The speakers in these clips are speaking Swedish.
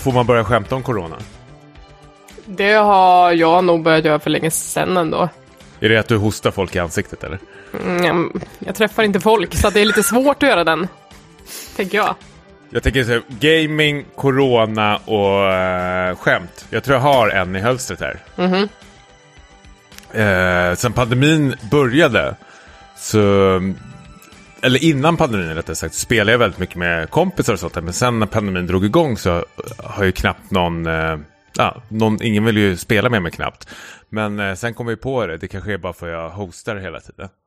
Får man börja skämta om corona? Det har jag nog börjat göra för länge sedan ändå. Är det att du hostar folk i ansiktet eller? Mm, jag träffar inte folk så det är lite svårt att göra den. Tänker jag. Jag tänker så här, gaming, corona och uh, skämt. Jag tror jag har en i hölstret här. Mhm. Eh, sen pandemin började så... Eller innan pandemin rättare sagt, spelade jag väldigt mycket med kompisar och sånt där. Men sen när pandemin drog igång så har ju knappt någon... Eh, ja, någon ingen vill ju spela med mig knappt. Men eh, sen kom vi på det, det kanske är bara för att jag hostar hela tiden.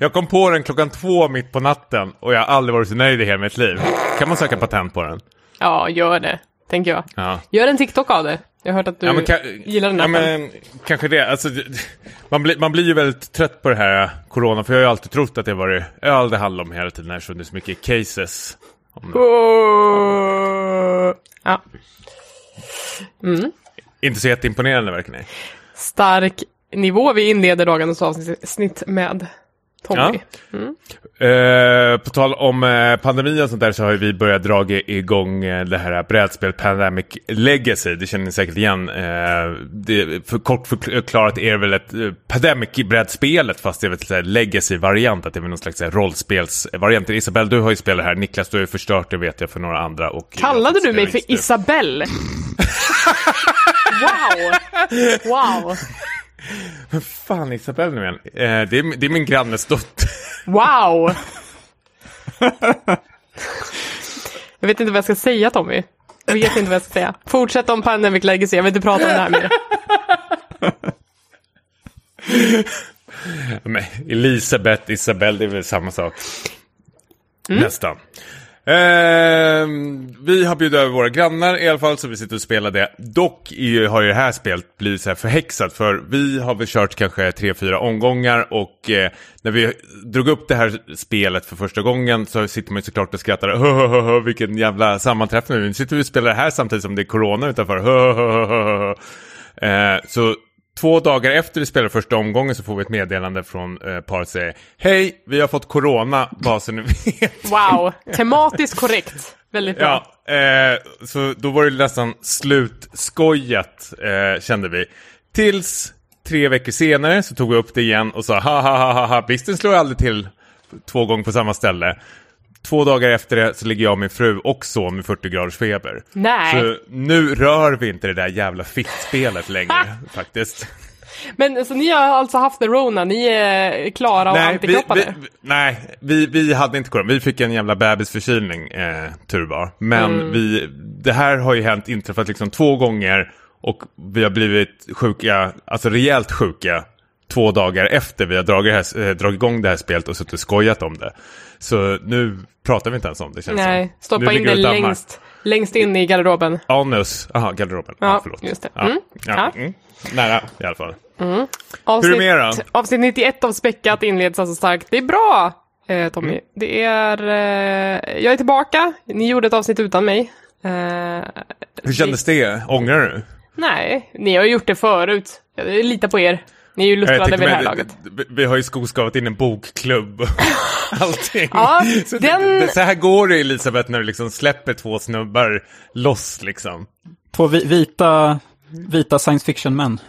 Jag kom på den klockan två mimitt på natten och jag har aldrig varit så nöjd i hela mitt liv. Kan man söka patent på den? Ja, gör det. Tänker jag. Ja. Gör en TikTok av det. Jag har hört att du Ja, men ka- gillar den ja, appen. men, Kanske det. Alltså, man, blir, man blir ju väldigt trött på det här äh, corona. För jag har ju alltid trott att det varit öl det handlar om hela tiden. Eftersom det är så mycket cases. Oh. Ja. Inte så jätteimponerande ni. Stark nivå vi inleder dagens avsnitt med. Tommy. Eh, på tal om eh, pandemi och sånt där så har vi börjat dra igång eh, det här brädspel Pandemic Legacy. Det känner ni säkert igen. Eh, det, för kort förklarat är det väl ett Pandemic-brädspelet fast det är väl här legacy-variant. Att det är väl någon slags rollspelsvariant. Isabel, du har ju spelat här. Niklas, du har ju förstört det vet jag för några andra. Och Kallade du mig för. Isabelle? wow! Wow! Fan Isabel nu igen. Eh, det, är, det är min grannes dotter. Wow! jag vet inte vad jag ska säga Tommy. Jag vet inte vad jag ska säga. Fortsätt om Pandemic Legacy, jag vill inte prata om det här mer. Men Elisabeth, Isabel, det är väl samma sak. Mm. Nästan. Eh, vi har bjudit över våra grannar i alla fall så vi sitter och spelar det. Dock ju, har ju det här spelet blivit så här förhäxat för vi har väl kört kanske tre, fyra omgångar och eh, när vi drog upp det här spelet för första gången så sitter man ju såklart och skrattar. Hö, hö, hö, hö, vilken jävla sammanträffning. Nu sitter vi och spelar det här samtidigt som det är corona utanför. Hö, hö, hö, hö. Eh, så Två dagar efter vi spelade första omgången så får vi ett meddelande från eh, paret säger Hej, vi har fått corona, bara så ni vet. Wow, tematiskt korrekt. Väldigt bra. Ja, eh, så då var det nästan slutskojat eh, kände vi. Tills tre veckor senare så tog vi upp det igen och sa ha ha ha ha ha, blixten slår aldrig till två gånger på samma ställe. Två dagar efter det så ligger jag och min fru och son med 40 graders feber. Nej. Så nu rör vi inte det där jävla fittspelet längre faktiskt. Men alltså, ni har alltså haft the Rona, ni är klara och Nej, vi, antikroppade? vi, nej vi, vi hade inte corona. Vi fick en jävla bebisförkylning, eh, tur var. Men Mm. vi, det här har ju hänt, inträffat liksom två gånger och vi har blivit sjuka, alltså rejält sjuka, två dagar efter vi har dragit, här, eh, dragit igång det här spelet och suttit och skojat om det. Så nu pratar vi inte ens om det känns Nej, som. stoppa Nu in det längst, längst in i garderoben. Anus, aha, garderoben. Ja, Ja, förlåt. just det. Mm. Ja. Ja. Mm. Nära i alla fall. Avsnitt, Hur är det med då? avsnitt 91 av Späckat inleds alltså starkt. Det är bra, eh, Tommy. Mm. Det är... Eh, jag är tillbaka. Ni gjorde ett avsnitt utan mig. Eh, Hur kändes det? Ångrar du? nej, ni har gjort det förut. Jag litar på er. Ni är ju luttrade vid det här laget. vi- har ju skoskavat in en bokklubb och allting. Ja, så, den- det, så här går det Elisabeth när du liksom släpper två snubbar loss liksom. Två vi- vita, vita science fiction-män.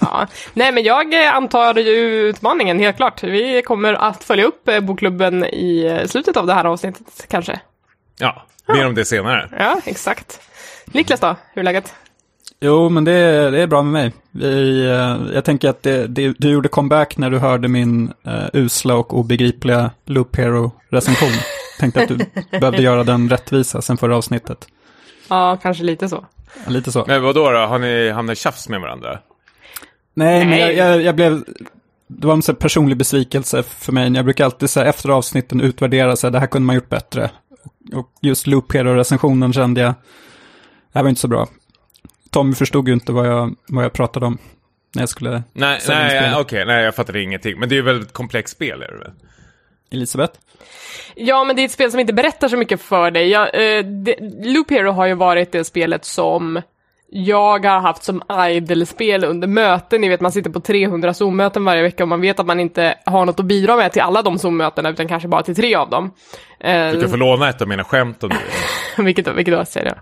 Ja. Nej, men jag eh, antar ju utmaningen, helt klart. Vi kommer att följa upp eh, bokklubben i eh, slutet av det här avsnittet, kanske. Ja, mer om det senare. Ja, exakt. Niklas då, hur är läget? Jo, men det, det är bra med mig. Vi, eh, jag tänker att det, det, du gjorde comeback när du hörde min uh, usla och obegripliga Loop Hero-recension. Tänkte att du behövde göra den rättvisa sen förra avsnittet. Ja, kanske lite så. Ja, Lite så. Men vad då? Har ni hamnat i tjafs med varandra? Nej, men Nej. jag, jag, jag blev... Det var en så här personlig besvikelse för mig. Jag brukar alltid så här, efter avsnitten utvärdera, så här, det här kunde man gjort bättre. Och, och just Loop Hero-recensionen kände jag, det här var inte så bra. Tommy förstod ju inte vad jag, vad jag pratade om när jag skulle Nej, nej, okej, nej, jag fattade ingenting. Men det är ju väl ett komplext spel, är det väl? Elisabeth? Ja, men det är ett spel som inte berättar så mycket för dig. Jag, eh, det, Loop Hero har ju varit det spelet som jag har haft som idle-spel under möten. Ni vet, man sitter på 300 Zoom-möten varje vecka och man vet att man inte har något att bidra med till alla de Zoom-mötena, utan kanske bara till tre av dem. Eh, Du kan få låna ett av mina skämt om du vill. vilket, då, vilket då, säger jag.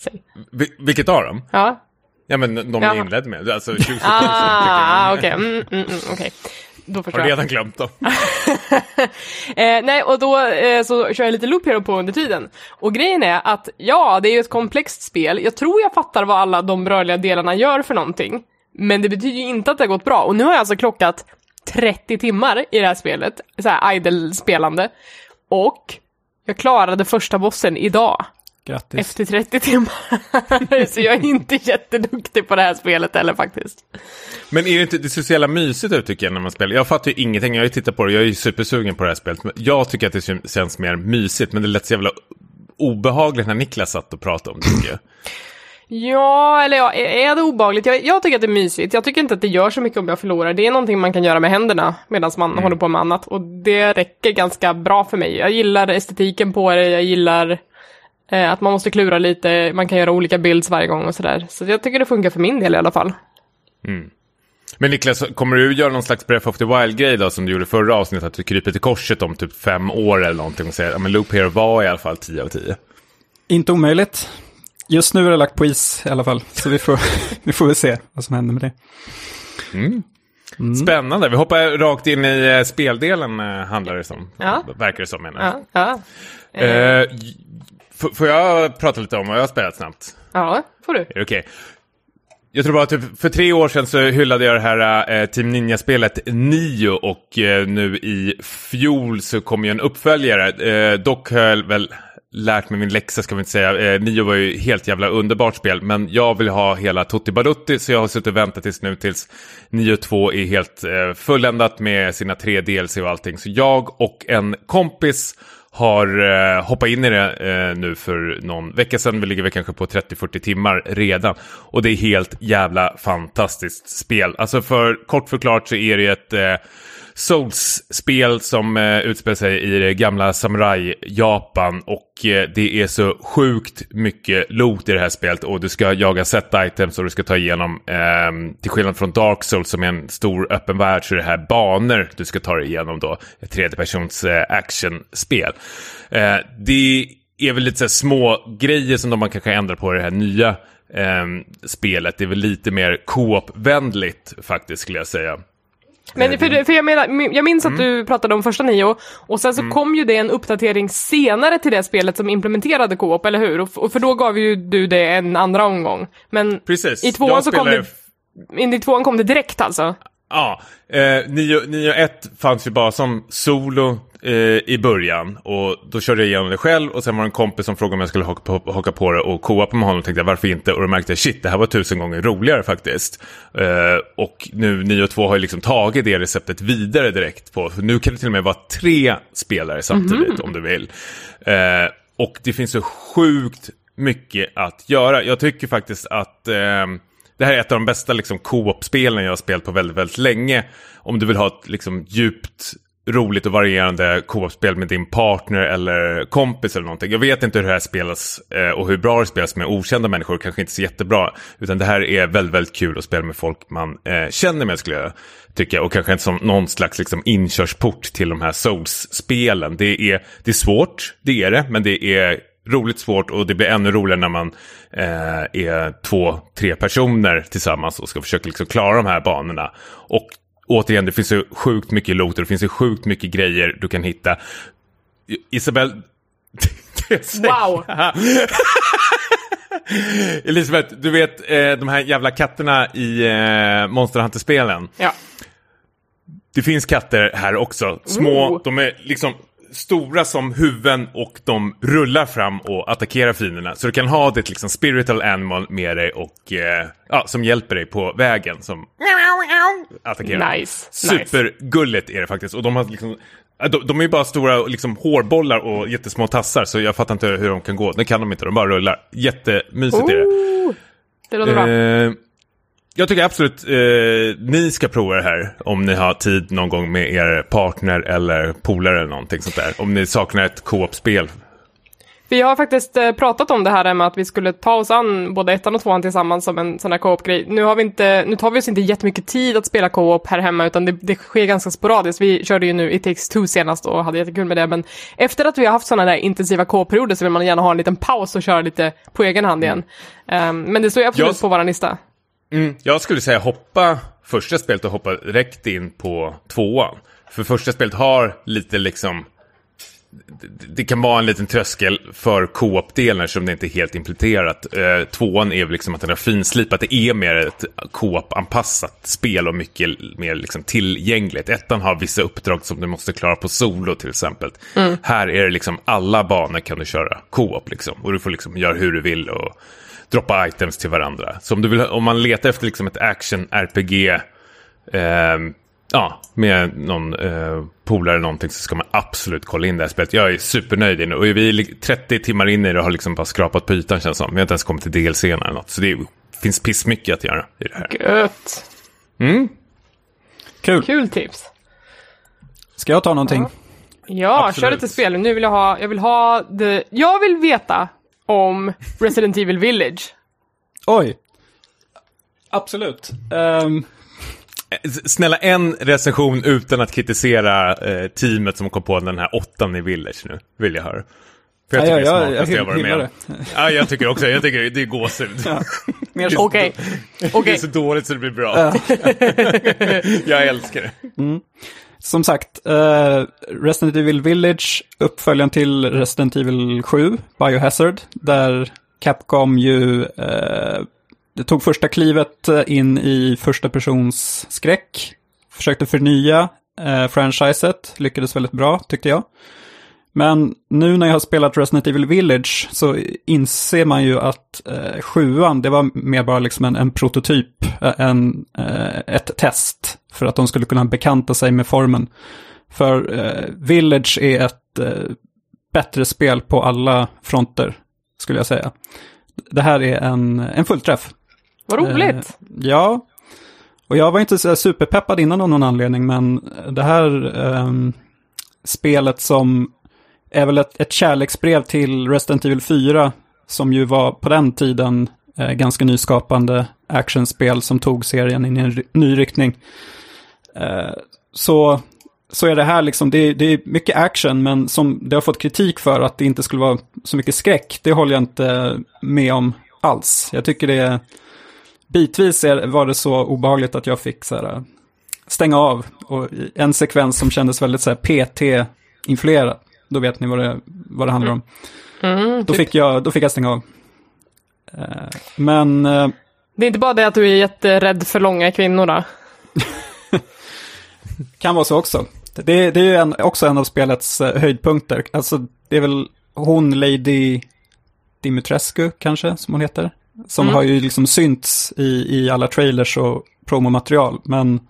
Säg. Vi- Vilket av dem? Ja, Ja men de jag inledde med. Alltså 2017. ah, okej. Mm, mm, mm, okej. Då förstår Har redan glömt dem. Eh, nej, och då eh, så kör jag lite Loop Hero på under tiden. Och grejen är att, ja, det är ju ett komplext spel. Jag tror jag fattar vad alla de rörliga delarna gör för någonting. Men det betyder ju inte att det har gått bra. Och nu har jag alltså klockat 30 timmar i det här spelet, så här idle-spelande. Och jag klarade första bossen idag, Grattis. efter 30 timmar. så jag är inte jätteduktig på det här spelet heller faktiskt. Men är det inte, det ser så jävla mysigt ut tycker jag när man spelar. Jag fattar ju ingenting, jag har ju tittat på det, jag är ju supersugen på det här spelet. Men jag tycker att det kän- känns mer mysigt, men det lät så jävla obehagligt när Niklas satt och pratade om det tycker jag. Ja, eller ja, är det obehagligt? Jag, jag tycker att det är mysigt. Jag tycker inte att det gör så mycket om jag förlorar. Det är någonting man kan göra med händerna medan man håller på med annat. Och det räcker ganska bra för mig. Jag gillar estetiken på det, jag gillar att man måste klura lite, man kan göra olika builds varje gång och sådär. Så jag tycker det funkar för min del i alla fall. Men Niklas, kommer du göra någon slags Breath of the Wild-grej då som du gjorde förra avsnittet? Att du kryper till korset om typ fem år eller någonting och säger att Loop Hero var i alla fall 10 av 10. Inte omöjligt. Just nu är det lagt på is i alla fall, så vi får, vi får väl se vad som händer med det. Spännande, vi hoppar rakt in i eh, speldelen eh, handlar det som. Ja. Verkar det som menar jag. Ja, ja. Eh, f- får jag prata lite om vad jag har spelat snabbt? ja får du. Okej? Jag tror bara att typ för tre år sedan så hyllade jag det här eh, Team Ninja-spelet Nio och eh, nu i fjol så kom ju en uppföljare. Eh, dock har jag väl lärt mig min läxa ska vi inte säga. Nio var ju helt jävla underbart spel men jag vill ha hela Tutti Barutti så jag har suttit och väntat tills nu tills Nio 2 är helt fulländat med sina tre DLC och allting. Så jag och en kompis har eh, hoppat in i det eh, nu för någon vecka sedan. Vi ligger väl kanske på 30-40 timmar redan. Och det är helt jävla fantastiskt spel. Alltså för kort förklarat så är det ett eh, Souls-spel som eh, utspelar sig i det gamla samurai-Japan. Och eh, det är så sjukt mycket loot i det här spelet. Och du ska jaga set items och du ska ta igenom, eh, till skillnad från Dark Souls som är en stor öppen värld, så är det här banor du ska ta dig igenom då. Ett tredjepersons eh, actionspel. Eh, det är väl lite så här små grejer som de man kanske ändrar på i det här nya eh, spelet. Det är väl lite mer co-op-vänligt faktiskt skulle jag säga. Men för, för jag, menar, jag minns att du pratade om första nio och sen så Mm. kom ju det en uppdatering senare till det spelet som implementerade Co-op, eller hur? Och, för då gav ju du det en andra omgång. Men Precis. i tvåan Jag så kom det... In I tvåan kom det direkt alltså? Ja, eh, 9.1 fanns ju bara som solo i början och då körde jag igenom det själv och sen var det en kompis som frågade om jag skulle haka på, haka på det och co-opa med honom och tänkte jag varför inte och då märkte jag shit det här var tusen gånger roligare faktiskt. Eh, och nu 9.2 har ju liksom tagit det receptet vidare direkt på, nu kan det till och med vara tre spelare samtidigt om du vill. Eh, och det finns så sjukt mycket att göra. Jag tycker faktiskt att ehm, det här är ett av de bästa liksom, co-op-spelen jag har spelat på väldigt, väldigt länge. Om du vill ha ett liksom, djupt, roligt och varierande co-op-spel med din partner eller kompis eller någonting. Jag vet inte hur det här spelas eh, och hur bra det spelas med okända människor. Kanske inte så jättebra. Utan det här är väldigt, väldigt kul att spela med folk man eh, känner med skulle jag tycka. Och kanske inte som någon slags liksom, inkörsport till de här Souls-spelen. Det är, det är svårt, det är det. Men det är roligt svårt och det blir ännu roligare när man eh, är två, tre personer tillsammans och ska försöka liksom klara de här banorna. Och återigen, det finns ju sjukt mycket loot och det finns ju sjukt mycket grejer du kan hitta. Isabel... Wow! Elisabeth, du vet eh, de här jävla katterna i eh, Monster Hunter-spelen. Ja. Det finns katter här också. Små, Oh. de är liksom stora som huvuden och de rullar fram och attackerar fienderna. Så du kan ha ditt liksom spiritual animal med dig och eh, ja, som hjälper dig på vägen som attackerar. Nice. Supergulligt är det faktiskt. Och de har liksom de, de är ju bara stora liksom, hårbollar och jättesmå tassar så jag fattar inte hur de kan gå. Det kan de inte, de bara rullar. Jättemysigt är det. Oh, det låter bra. Jag tycker absolut eh, ni ska prova det här om ni har tid någon gång med er partner eller polare eller någonting sånt där. Om ni saknar ett co-op-spel. Vi har faktiskt eh, pratat om det här med att vi skulle ta oss an både ettan och tvåan tillsammans som en sån här co-op-grej. Nu, har vi inte, nu tar vi oss inte jättemycket tid att spela co-op här hemma, utan det, det sker ganska sporadiskt. Vi körde ju nu It takes two senast och hade jättekul med det, men efter att vi har haft sådana där intensiva co-op-perioder så vill man gärna ha en liten paus och köra lite på egen hand igen. Um, men det står ju absolut Jag- på vår lista. Mm, jag skulle säga hoppa första spelet och hoppa direkt in på tvåan. För första spelet har lite liksom... det- kan vara en liten tröskel för co-op-delen eftersom det inte är helt implementerat. Eh, tvåan är liksom att den har finslipat. Det är mer ett co-op-anpassat spel och mycket mer liksom tillgängligt. Ettan har vissa uppdrag som du måste klara på solo till exempel. Här är det liksom alla banor kan du köra co-op liksom. Och du får liksom göra hur du vill och droppa items till varandra. Så om, du vill, om man letar efter liksom ett action-RPG ehm, ja, med någon eh, polare eller någonting så ska man absolut kolla in det här spelet. Jag är supernöjd och vi är li- 30 timmar in i det och har liksom bara skrapat på ytan känns som. Vi har inte ens kommit till DLC eller något. Så det är, finns pissmycket att göra i det här. Gött! Mm. Kul. Kul tips. Ska jag ta någonting? Ja, Absolut. kör lite spel. Nu vill jag ha, jag vill ha det, jag vill veta om Resident Evil Village. Oj. Absolut. S- Snälla en recension utan att kritisera eh, teamet som kom på den här åttan i Village nu. Vill jag höra. För jag Ja, tycker ja, det är jag- jag jag varit med om. Ja, jag tycker också. Jag tycker det är gåshud. mer så. Okej, Det okej. är så dåligt så det blir bra. jag älskar det. Som sagt, eh, Resident Evil Village, uppföljaren till Resident Evil 7, Biohazard, där Capcom ju eh, tog första klivet eh, in i första persons skräck, försökte förnya eh, franchiset, lyckades väldigt bra tyckte jag. Men nu när jag har spelat Resident Evil Village så inser man ju att eh, sjuan, det var mer bara liksom en, en prototyp, eh, en, eh, ett test för att de skulle kunna bekanta sig med formen. För eh, Village är ett eh, bättre spel på alla fronter, skulle jag säga. Det här är en, en fullträff. Vad roligt. Eh, ja, och jag var inte så superpeppad innan av någon anledning, men det här ehm, spelet som är väl ett, ett kärleksbrev till Resident Evil 4, som ju var på den tiden eh, ganska nyskapande actionspel som tog serien in i en ny riktning. Eh, så, så är det här liksom, det, är- det är mycket action, men som det har fått kritik för att det inte skulle vara så mycket skräck, det håller jag inte med om alls. Jag tycker det är bitvis är, var det så obehagligt att jag fick så här, eh, stänga av. Och en sekvens som kändes väldigt så här PT-influerad. Då vet ni vad det, vad det handlar om. Mm, Då typ. fick jag, då fick jag stänga av. Eh, Men eh, Det är inte bara det att du är jätterädd för långa kvinnor då? kan vara så också. Det, det är ju en, också en av spelets eh, höjdpunkter. Alltså, det är väl hon, Lady Dimitrescu kanske, som hon heter. Som Mm. har ju liksom synts i, i alla trailers och promomaterial. Men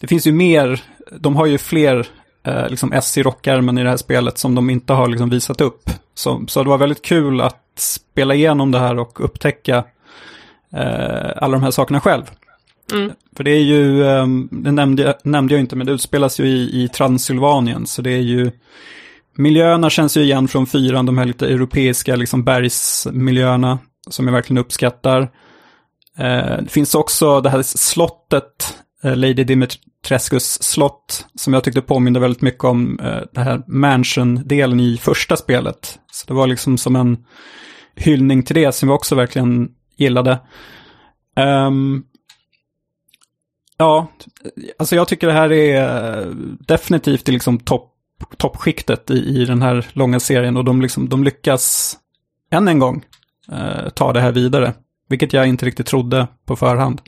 det finns ju mer, de har ju fler eh, liksom S i det här spelet som de inte har liksom visat upp. Så, så det var väldigt kul att spela igenom det här och upptäcka eh, alla de här sakerna själv. Mm. För det är ju, eh, det nämnde, jag- nämnde jag inte, men det utspelas ju i, i Transylvanien. Så det är ju, miljöerna känns ju igen från fyran, de här lite europeiska liksom bergsmiljöerna som jag verkligen uppskattar. Eh, det finns också det här slottet, Eh, Lady Dimitrescus slott, som jag tyckte påminde väldigt mycket om eh, det här mansion-delen i första spelet. Så det var liksom som en hyllning till det som jag också verkligen gillade. Um, ja, alltså jag tycker det här är eh, definitivt i liksom topp toppskiktet i, i den här långa serien och de, liksom, de lyckas än en gång eh, ta det här vidare. Vilket jag inte riktigt trodde på förhand.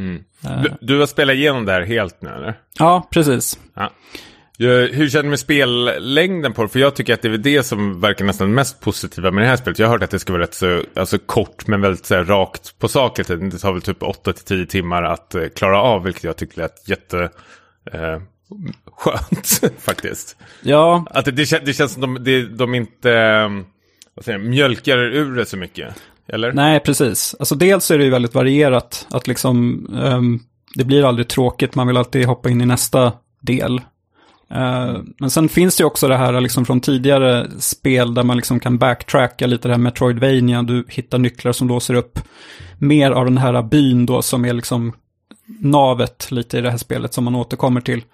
Mm. Eh, Du, du har spelat igenom det här helt nu eller? ja, precis. Ja. Hur känner du med spellängden på det? För jag tycker att det är det som verkar nästan mest positiva med det här spelet. Jag har hört att det ska vara rätt så alltså, kort men väldigt så här, rakt på saker. Det tar väl typ 8-10 timmar att eh, klara av, vilket jag tycker lät jätte... Eh, skönt faktiskt. Ja, Att det, det, kän- det känns som de, det, de inte eh, vad säger, mjölkar ur det så mycket. Eller? nej precis. Alltså dels är det ju väldigt varierat. Att liksom, um, det blir aldrig tråkigt, man vill alltid hoppa in i nästa del. Uh, men sen finns det ju också det här liksom från tidigare spel där man liksom kan backtracka lite det här Metroidvania. Du hittar nycklar som låser upp mer av den här byn då som är liksom navet lite i det här spelet som man återkommer till.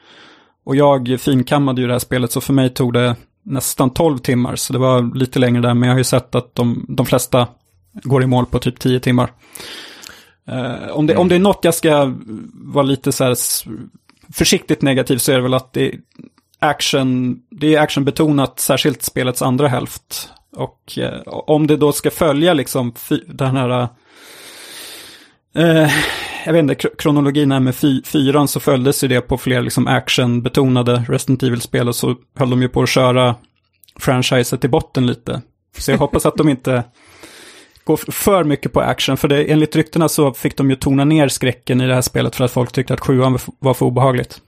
Och jag finkammade ju det här spelet så för mig tog det nästan 12 timmar. Så det var lite längre där men jag har ju sett att de, de flesta går i mål på typ 10 timmar. Uh, om, det, om det är något jag ska vara lite så här försiktigt negativ så är det väl att det är action, det är actionbetonat, särskilt spelets andra hälft. Och uh, om det då ska följa liksom den här, uh, jag vet inte, kronologin här med fy, fyran så följdes ju det på fler liksom actionbetonade Resident Evil-spel och så höll de ju på att köra franchiset i botten lite. Så jag hoppas att de inte gå för mycket på action. För det, enligt ryktena så fick de ju tona ner skräcken i det här spelet för att folk tyckte att sjuan var för obehagligt.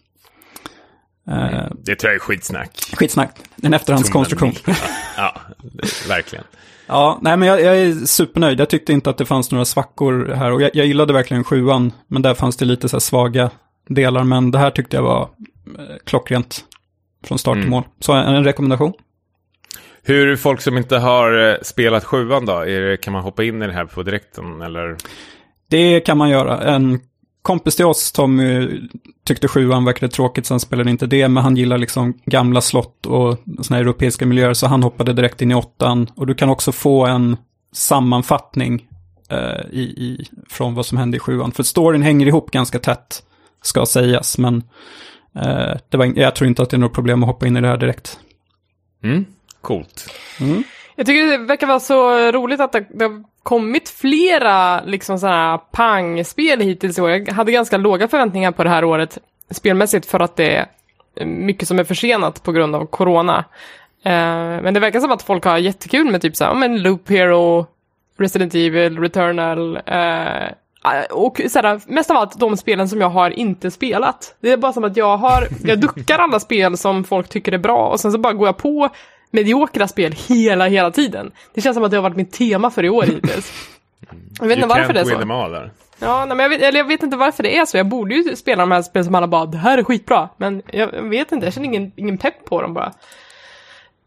Mm, det tror jag är skitsnack. Skitsnack, en efterhandskonstruktion. Ja, ja verkligen. Ja, nej men jag, jag, är supernöjd. Jag tyckte inte att det fanns några svackor här och jag, jag gillade verkligen sjuan. Men där fanns det lite så här svaga delar. Men det här tyckte jag var eh, klockrent från start till mm. mål. Så en, en rekommendation. Hur folk som inte har eh, spelat sjuan då? Det, kan man hoppa in i det här på direkten eller? Det kan man göra. En kompis till oss, Tommy, tyckte sjuan verkade tråkigt så han spelade inte det. Men han gillar liksom gamla slott och sådana europeiska miljöer så han hoppade direkt in i åttan. Och du kan också få en sammanfattning eh, i, i, från vad som hände i sjuan. För storyn hänger ihop ganska tätt, ska sägas. Men eh, det var, jag tror inte att det är något problem att hoppa in i det här direkt. Mm. Coolt. Mm. Jag tycker det verkar vara så roligt att det, det har kommit flera liksom sådana pangspel hittills i år. Jag hade ganska låga förväntningar på det här året spelmässigt för att det är mycket som är försenat på grund av corona. Uh, men det verkar som att folk har jättekul med typ så här, men Loop Hero, Resident Evil, Returnal, uh, och såhär, mest av allt de spelen som jag har inte spelat. Det är bara som att jag har, jag duckar alla spel som folk tycker är bra och sen så bara går jag på mediokra spel hela, hela tiden. Det känns som att det har varit mitt tema för i år hittills. Jag vet inte varför det är så. Ja, nej, men jag vet, eller jag vet inte varför det är så. Jag borde ju spela de här spelen som alla bara, det här är skitbra. Men jag vet inte, jag känner ingen, ingen pepp på dem bara.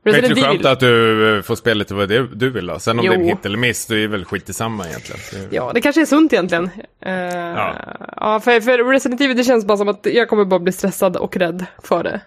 Resident det är skönt att du eh, får spela lite vad det du vill ha. Sen om jo. det är en hit eller miss, det är väl skit i samma egentligen. Ja, det kanske är sunt egentligen. Uh, ja, ja för, för Resident Evil det känns bara som att jag kommer bara bli stressad och rädd för det.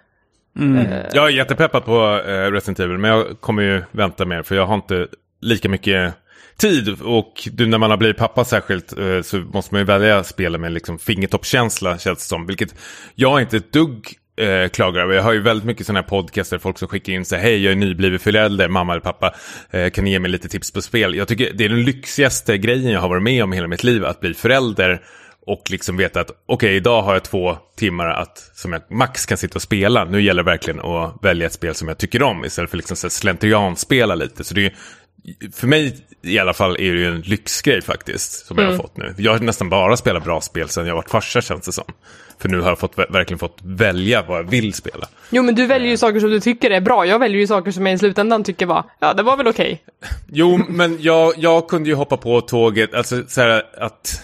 Mm. Uh, jag är jättepeppad på uh, Resident Evil, men jag kommer ju vänta mer för jag har inte lika mycket tid. Och du, när man har blivit pappa särskilt uh, så måste man ju välja spela med liksom fingertoppskänsla känns det som. Vilket jag inte ett dugg eh, klagar över. Jag har ju väldigt mycket sådana här podcaster, folk som skickar in sig, hej jag är nybliven förälder, mamma eller pappa, eh, kan ni ge mig lite tips på spel? Jag tycker det är den lyxigaste grejen jag har varit med om i hela mitt liv, att bli förälder och liksom veta att okej, okay, idag har jag två timmar att, som jag max kan sitta och spela. Nu gäller det verkligen att välja ett spel som jag tycker om istället för liksom slentrianspela lite. Så det är, för mig i alla fall är det ju en lyxgrej faktiskt som mm. jag har mm. fått nu. Jag har nästan bara spelat bra spel sedan jag varit farsa känns det som. För nu har jag fått, verkligen fått välja vad jag vill spela. Jo men du väljer ju saker som du tycker är bra. Jag väljer ju saker som jag i slutändan tycker var, ja det var väl okej. Okay. Jo men jag, jag kunde ju hoppa på tåget, alltså så här att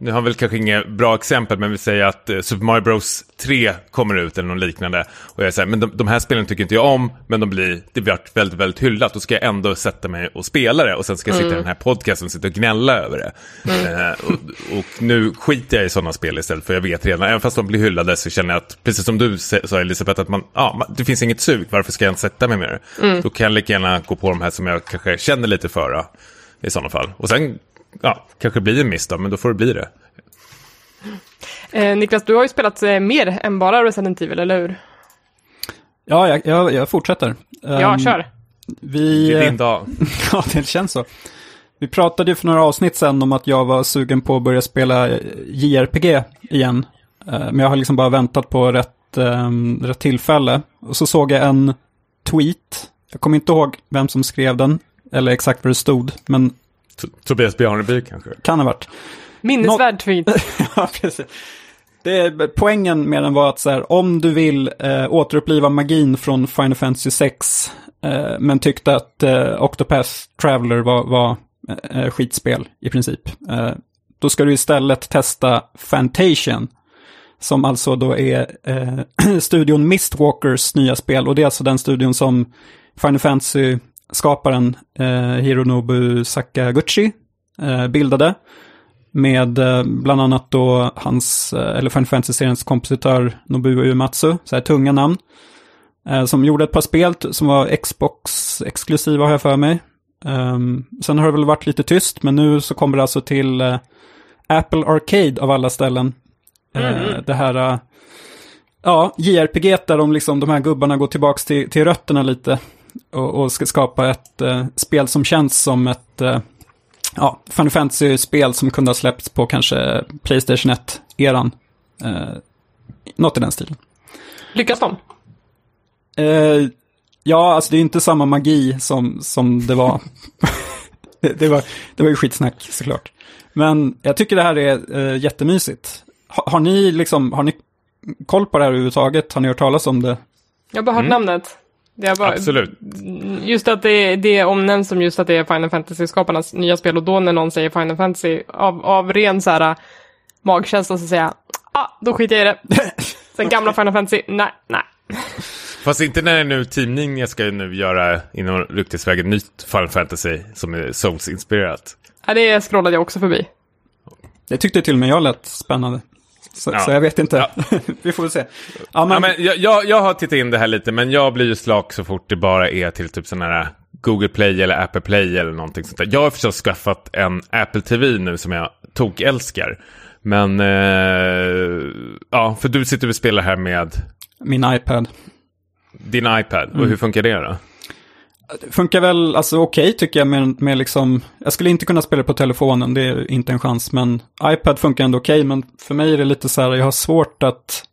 nu har väl kanske inga bra exempel, men vi säger att eh, Super Mario Bros 3 kommer ut eller något liknande. Och jag säger, men de, de här spelen tycker inte jag om, men de blir, det blir väldigt, väldigt hyllat. Då ska jag ändå sätta mig och spela det och sen ska jag sitta mm. i den här podcasten och sitta och gnälla över det. Mm. Eh, och, och, nu skiter jag i sådana spel istället, för jag vet redan, även fast de blir hyllade så känner jag att, precis som du sa Elisabeth, att man, ja, det finns inget sug, varför ska jag inte sätta mig med det? Mm. Då kan jag lika gärna gå på de här som jag kanske känner lite för i sådana fall. Och sen ja, kanske blir en miss då, men då får det bli det. Eh, Niklas, du har ju spelat eh, mer än bara Resident Evil, eller hur? Ja, jag, jag, jag fortsätter. Ja, um, kör. Vi, det är din dag. ja, det känns så. Vi pratade ju för några avsnitt sedan om att jag var sugen på att börja spela JRPG igen. Uh, men jag har liksom bara väntat på rätt, um, rätt tillfälle. Och så såg jag en tweet. Jag kommer inte ihåg vem som skrev den, eller exakt vad det stod, men Tobias Bjarneby kanske? Kan ha varit. Minnesvärd tweet. ja, precis. Det är, poängen med den var att så här, om du vill eh, återuppliva magin från Final Fantasy 6, eh, men tyckte att eh, Octopath Traveler var, var eh, skitspel i princip, eh, då ska du istället testa Fantasian, Som alltså då är eh, studion Mistwalkers nya spel. Och det är alltså den studion som Final Fantasy-skaparen eh, Hironobu Sakaguchi eh, bildade. Med eh, bland annat då hans, eh, eller Final Fantasy-seriens kompositör Nobuo Uematsu, så här tunga namn. Eh, som gjorde ett par spel som var Xbox-exklusiva har jag för mig. Um, sen har det väl varit lite tyst, men nu så kommer det alltså till uh, Apple Arcade av alla ställen. Mm. Det här, ja, JRPG där de, liksom, de här gubbarna går tillbaka till, till rötterna lite. Och, och ska skapa ett spel som känns som ett ja, Final Fantasy-spel som kunde ha släppts på kanske Playstation 1-eran. något i den stilen. Lyckas de? Ja, alltså det är inte samma magi som, som det var. det, det, var. Det var ju skitsnack såklart. Men jag tycker det här är äh, jättemysigt. Ha, har ni liksom, har ni koll på det här överhuvudtaget? Har ni hört talas om det? Jag har bara hört mm. namnet. Bara, Absolut. Just att det, det omnämns som just att det är Final Fantasy-skaparnas nya spel och då när någon säger Final Fantasy av, av ren så här magkänsla så säger jag, ah, då skiter jag i det. Sen gamla Final Fantasy, nej, nej. Fast inte när nu Team Ninja ska nu göra inom ryktesvägen nytt Final Fantasy som är Souls-inspirerat. Ja, det scrollade jag också förbi. Det tyckte till och med jag lät spännande. Så, ja. så jag vet inte. Ja. Vi får väl se. Ja, men... men jag, jag, jag, har tittat in det här lite, men jag blir ju slak så fort det bara är till typ sådana här Google Play eller Apple Play eller någonting sånt där. Jag har förstås skaffat en Apple TV nu som jag tok älskar. Men, eh, ja, för du sitter och spelar här med... Min iPad. Din iPad, och mm. hur funkar det då? Det funkar väl alltså okej okay, tycker jag med, med liksom, jag skulle inte kunna spela på telefonen, det är inte en chans, men iPad funkar ändå okej, okay, men för mig är det lite så här, jag har svårt att,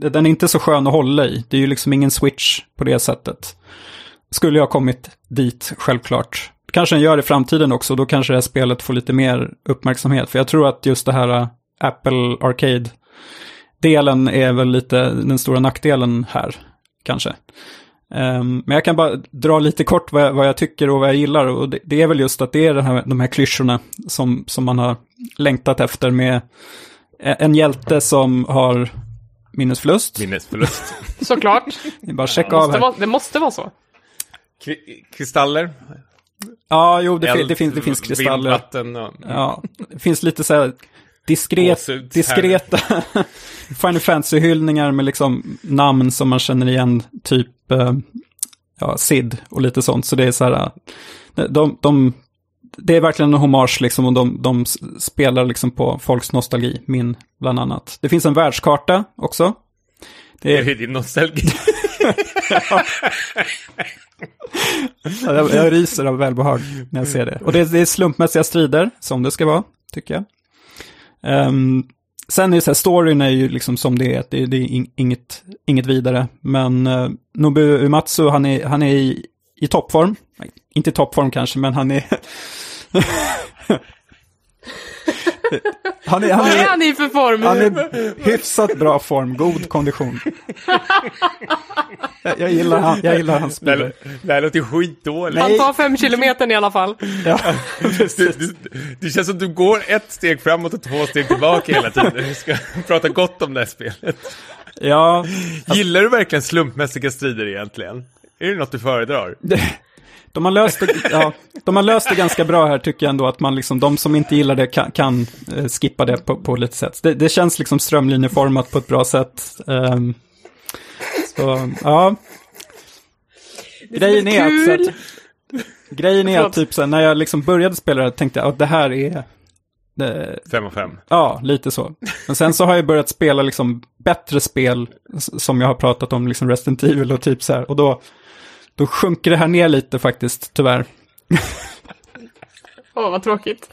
den är inte så skön att hålla i, det är ju liksom ingen switch på det sättet. Skulle jag kommit dit, självklart. Kanske den gör det i framtiden också, då kanske det här spelet får lite mer uppmärksamhet, för jag tror att just det här äh, Apple Arcade, delen är väl lite den stora nackdelen här, kanske. Um, men jag kan bara dra lite kort vad jag, vad jag tycker och vad jag gillar. Och det, det, är väl just att det är här, de här klyschorna som, som man har längtat efter med en hjälte som har minnesförlust. Minnesförlust. Såklart. Bara checka av här. Vara, det måste vara så. Kristaller? Ja, jo, det, Eld, det, finns, det finns kristaller. Vatten och... Ja, det finns lite så här diskret, diskreta Final Fantasy-hyllningar med liksom namn som man känner igen, typ eh, ja, Sid och lite sånt. Så det är så här, eh, de, de, det är verkligen en hommage liksom och de, de spelar liksom på folks nostalgi, min bland annat. Det finns en världskarta också. Det är, det är din nostalgi. ja. jag, jag ryser av välbehag när jag ser det. Och det, det är slumpmässiga strider, som det ska vara, tycker jag. Um, sen är det så här, storyn är ju liksom som det är, det, det är inget, inget vidare. Men uh, Nobu Umatsu, han är, han är i, i toppform. Inte i toppform kanske, men han är... Han är, han är, Vad är han i för form? Han är hyfsat bra form, god kondition. jag, jag, gillar, han, jag gillar hans spel. Det, det här låter skitdåligt. Han tar fem kilometer i alla fall. Ja, det, det, det känns som att du går ett steg framåt och två steg tillbaka hela tiden. Du ska prata gott om det här spelet. Ja. Gillar du verkligen slumpmässiga strider egentligen? Är det något du föredrar? De har, löst det, ja, de har löst det ganska bra här tycker jag ändå, att man liksom, de som inte gillar det kan, kan uh, skippa det på, på lite sätt. Det, det, känns liksom strömlinjeformat på ett bra sätt. Um, så, ja. Grejen är, att, så att, grejen är att typ så här, när jag liksom började spela det tänkte jag att det här är... Det, fem och fem. Ja, lite så. Men sen så har jag börjat spela liksom bättre spel som jag har pratat om, liksom Resident Evil och typ så här. Och då då sjunker det här ner lite faktiskt, tyvärr. Åh, oh, vad tråkigt.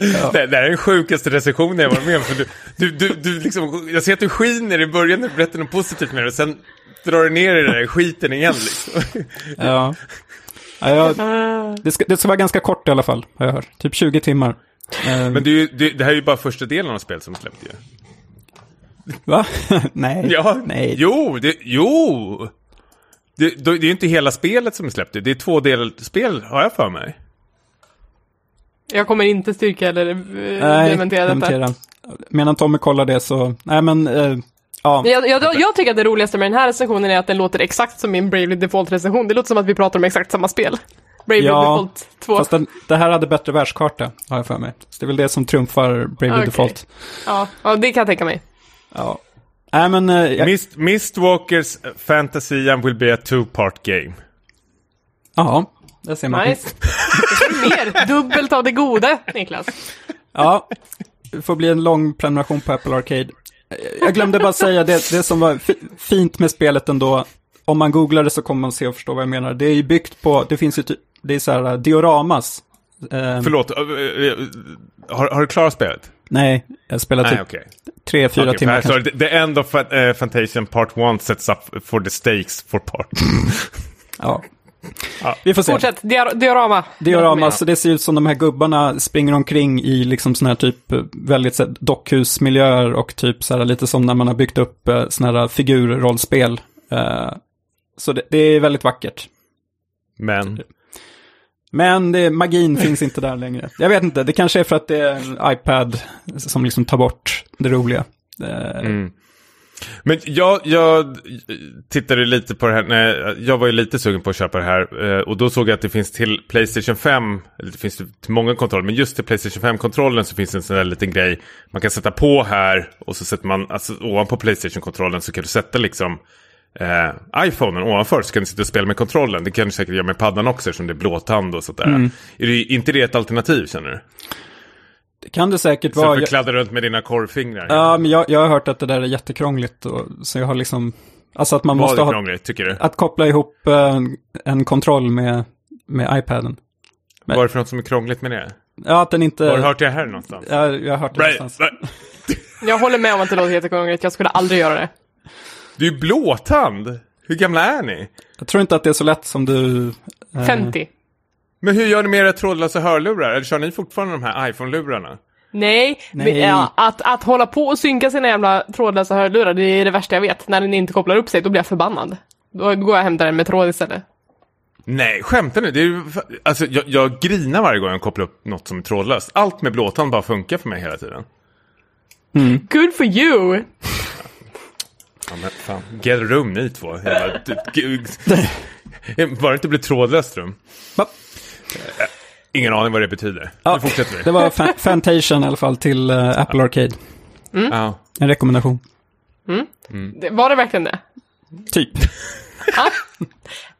ja. det, det här är den sjukaste recensionen jag varit med om. För du, du, du, du liksom, jag ser att du skiner i början när du berättar något positivt med det. Och sen drar du ner i den där skiten igen. Liksom. ja. ja jag, det, ska, det ska vara ganska kort i alla fall, har jag hört. Typ 20 timmar. Men det, det, det här är ju bara första delen av spelet som släppte ju. Va? nej. Ja, nej. Jo, det, jo! Det, det är ju inte hela spelet som är släppt, det är två delspel har jag för mig. Jag kommer inte styrka eller eh, Nej, dementera detta. dementera. Medan Tommy kollar det så, nej men, eh, ja. Jag, jag, jag tycker att det roligaste med den här recensionen är att den låter exakt som min Bravely Default-recension. Det låter som att vi pratar om exakt samma spel. Bravely Ja, Default 2. Fast den, det här hade bättre världskarta, har jag för mig. Så det är väl det som trumfar Bravely Okej. Default. Ja, ja, det kan jag tänka mig. Ja. Nej men, eh, jag, Mist, Mistwalkers Fantasy will be a two-part game. ja, det ser man. Nice. Mer. Dubbelt av det goda, Niklas. Ja, det får bli en lång prenumeration på Apple Arcade. Jag glömde bara säga det, det som var fi- fint med spelet ändå. Om man googlar det så kommer man se och förstå vad jag menar. Det är ju byggt på, det finns ju det är så här dioramas. Eh, Förlåt, eh, eh, har, har du klarat spelet? Nej, jag spelar typ okej. tre, fyra Okej, timmar så the, end of uh, Fantasia Part 1 sets up for the stakes for part Ja. Ja. Vi får se. Fortsätt. Dior diorama. Diorama, så det ser ut som de här gubbarna springer omkring i liksom såna här typ eh, väldigt så här, dockhusmiljöer och typ så här lite som när man har byggt upp eh, såna här figurrollspel. Så det, det är väldigt vackert. Men, Men det, magin finns inte där längre. Jag vet inte, det kanske är för att det är en iPad som liksom tar bort det roliga. Eh, mm. Men jag, jag tittade lite på det här, nej, jag var ju lite sugen på att köpa det här. eh, Och då såg jag att det finns till Playstation 5, eller det finns till många kontroller, men just till Playstation 5-kontrollen så finns det en sån där liten grej man kan sätta på här och så sätter man, alltså ovanpå Playstation-kontrollen så kan du sätta liksom eh, iPhonen ovanför så kan du sitta och spela med kontrollen. Det kan du säkert göra med paddan också eftersom det är blåtand och sådär. Är det inte det ett alternativ känner du? det kan det säkert vara. för Jag, att kladda runt med dina korvfingrar. ja, men jag, jag har hört att det där är jättekrångligt. Och, så jag har liksom, alltså att man Vad måste är ha, krångligt tycker du? att koppla ihop eh, en, en kontroll med, med iPaden. Vad är det för något som är krångligt med det? Ja, att den inte... Har du hört det här någonstans? Ja, jag har hört det Right. någonstans. Jag håller med om att det låter jättekrångligt. Jag skulle aldrig göra det. Du är blåtand! Hur gamla är ni? Jag tror inte att det är så lätt som du... eh, 50. Men hur gör ni med era trådlösa hörlurar? Eller kör ni fortfarande de här iPhone-lurarna? Nej, Nej. Men, ja, att, att hålla på och synka sina jävla trådlösa hörlurar, det är det värsta jag vet. När den inte kopplar upp sig, då blir jag förbannad. Då går jag och hämtar den med tråd istället. Nej, skämtar ni? Det är ju, fa- alltså, jag, jag grinar varje gång jag kopplar upp något som är trådlöst. Allt med blåtand bara funkar för mig hela tiden. Good for you! Ja, men fan, get a room ni två. Bara det inte blir trådlöst rum. Va? Ingen aning vad det betyder. Ja, Nu fortsätter vi. Det var Fa- Fantation i alla fall till eh, Apple Arcade. Ja. En rekommendation. Det- Var det verkligen det? Typ.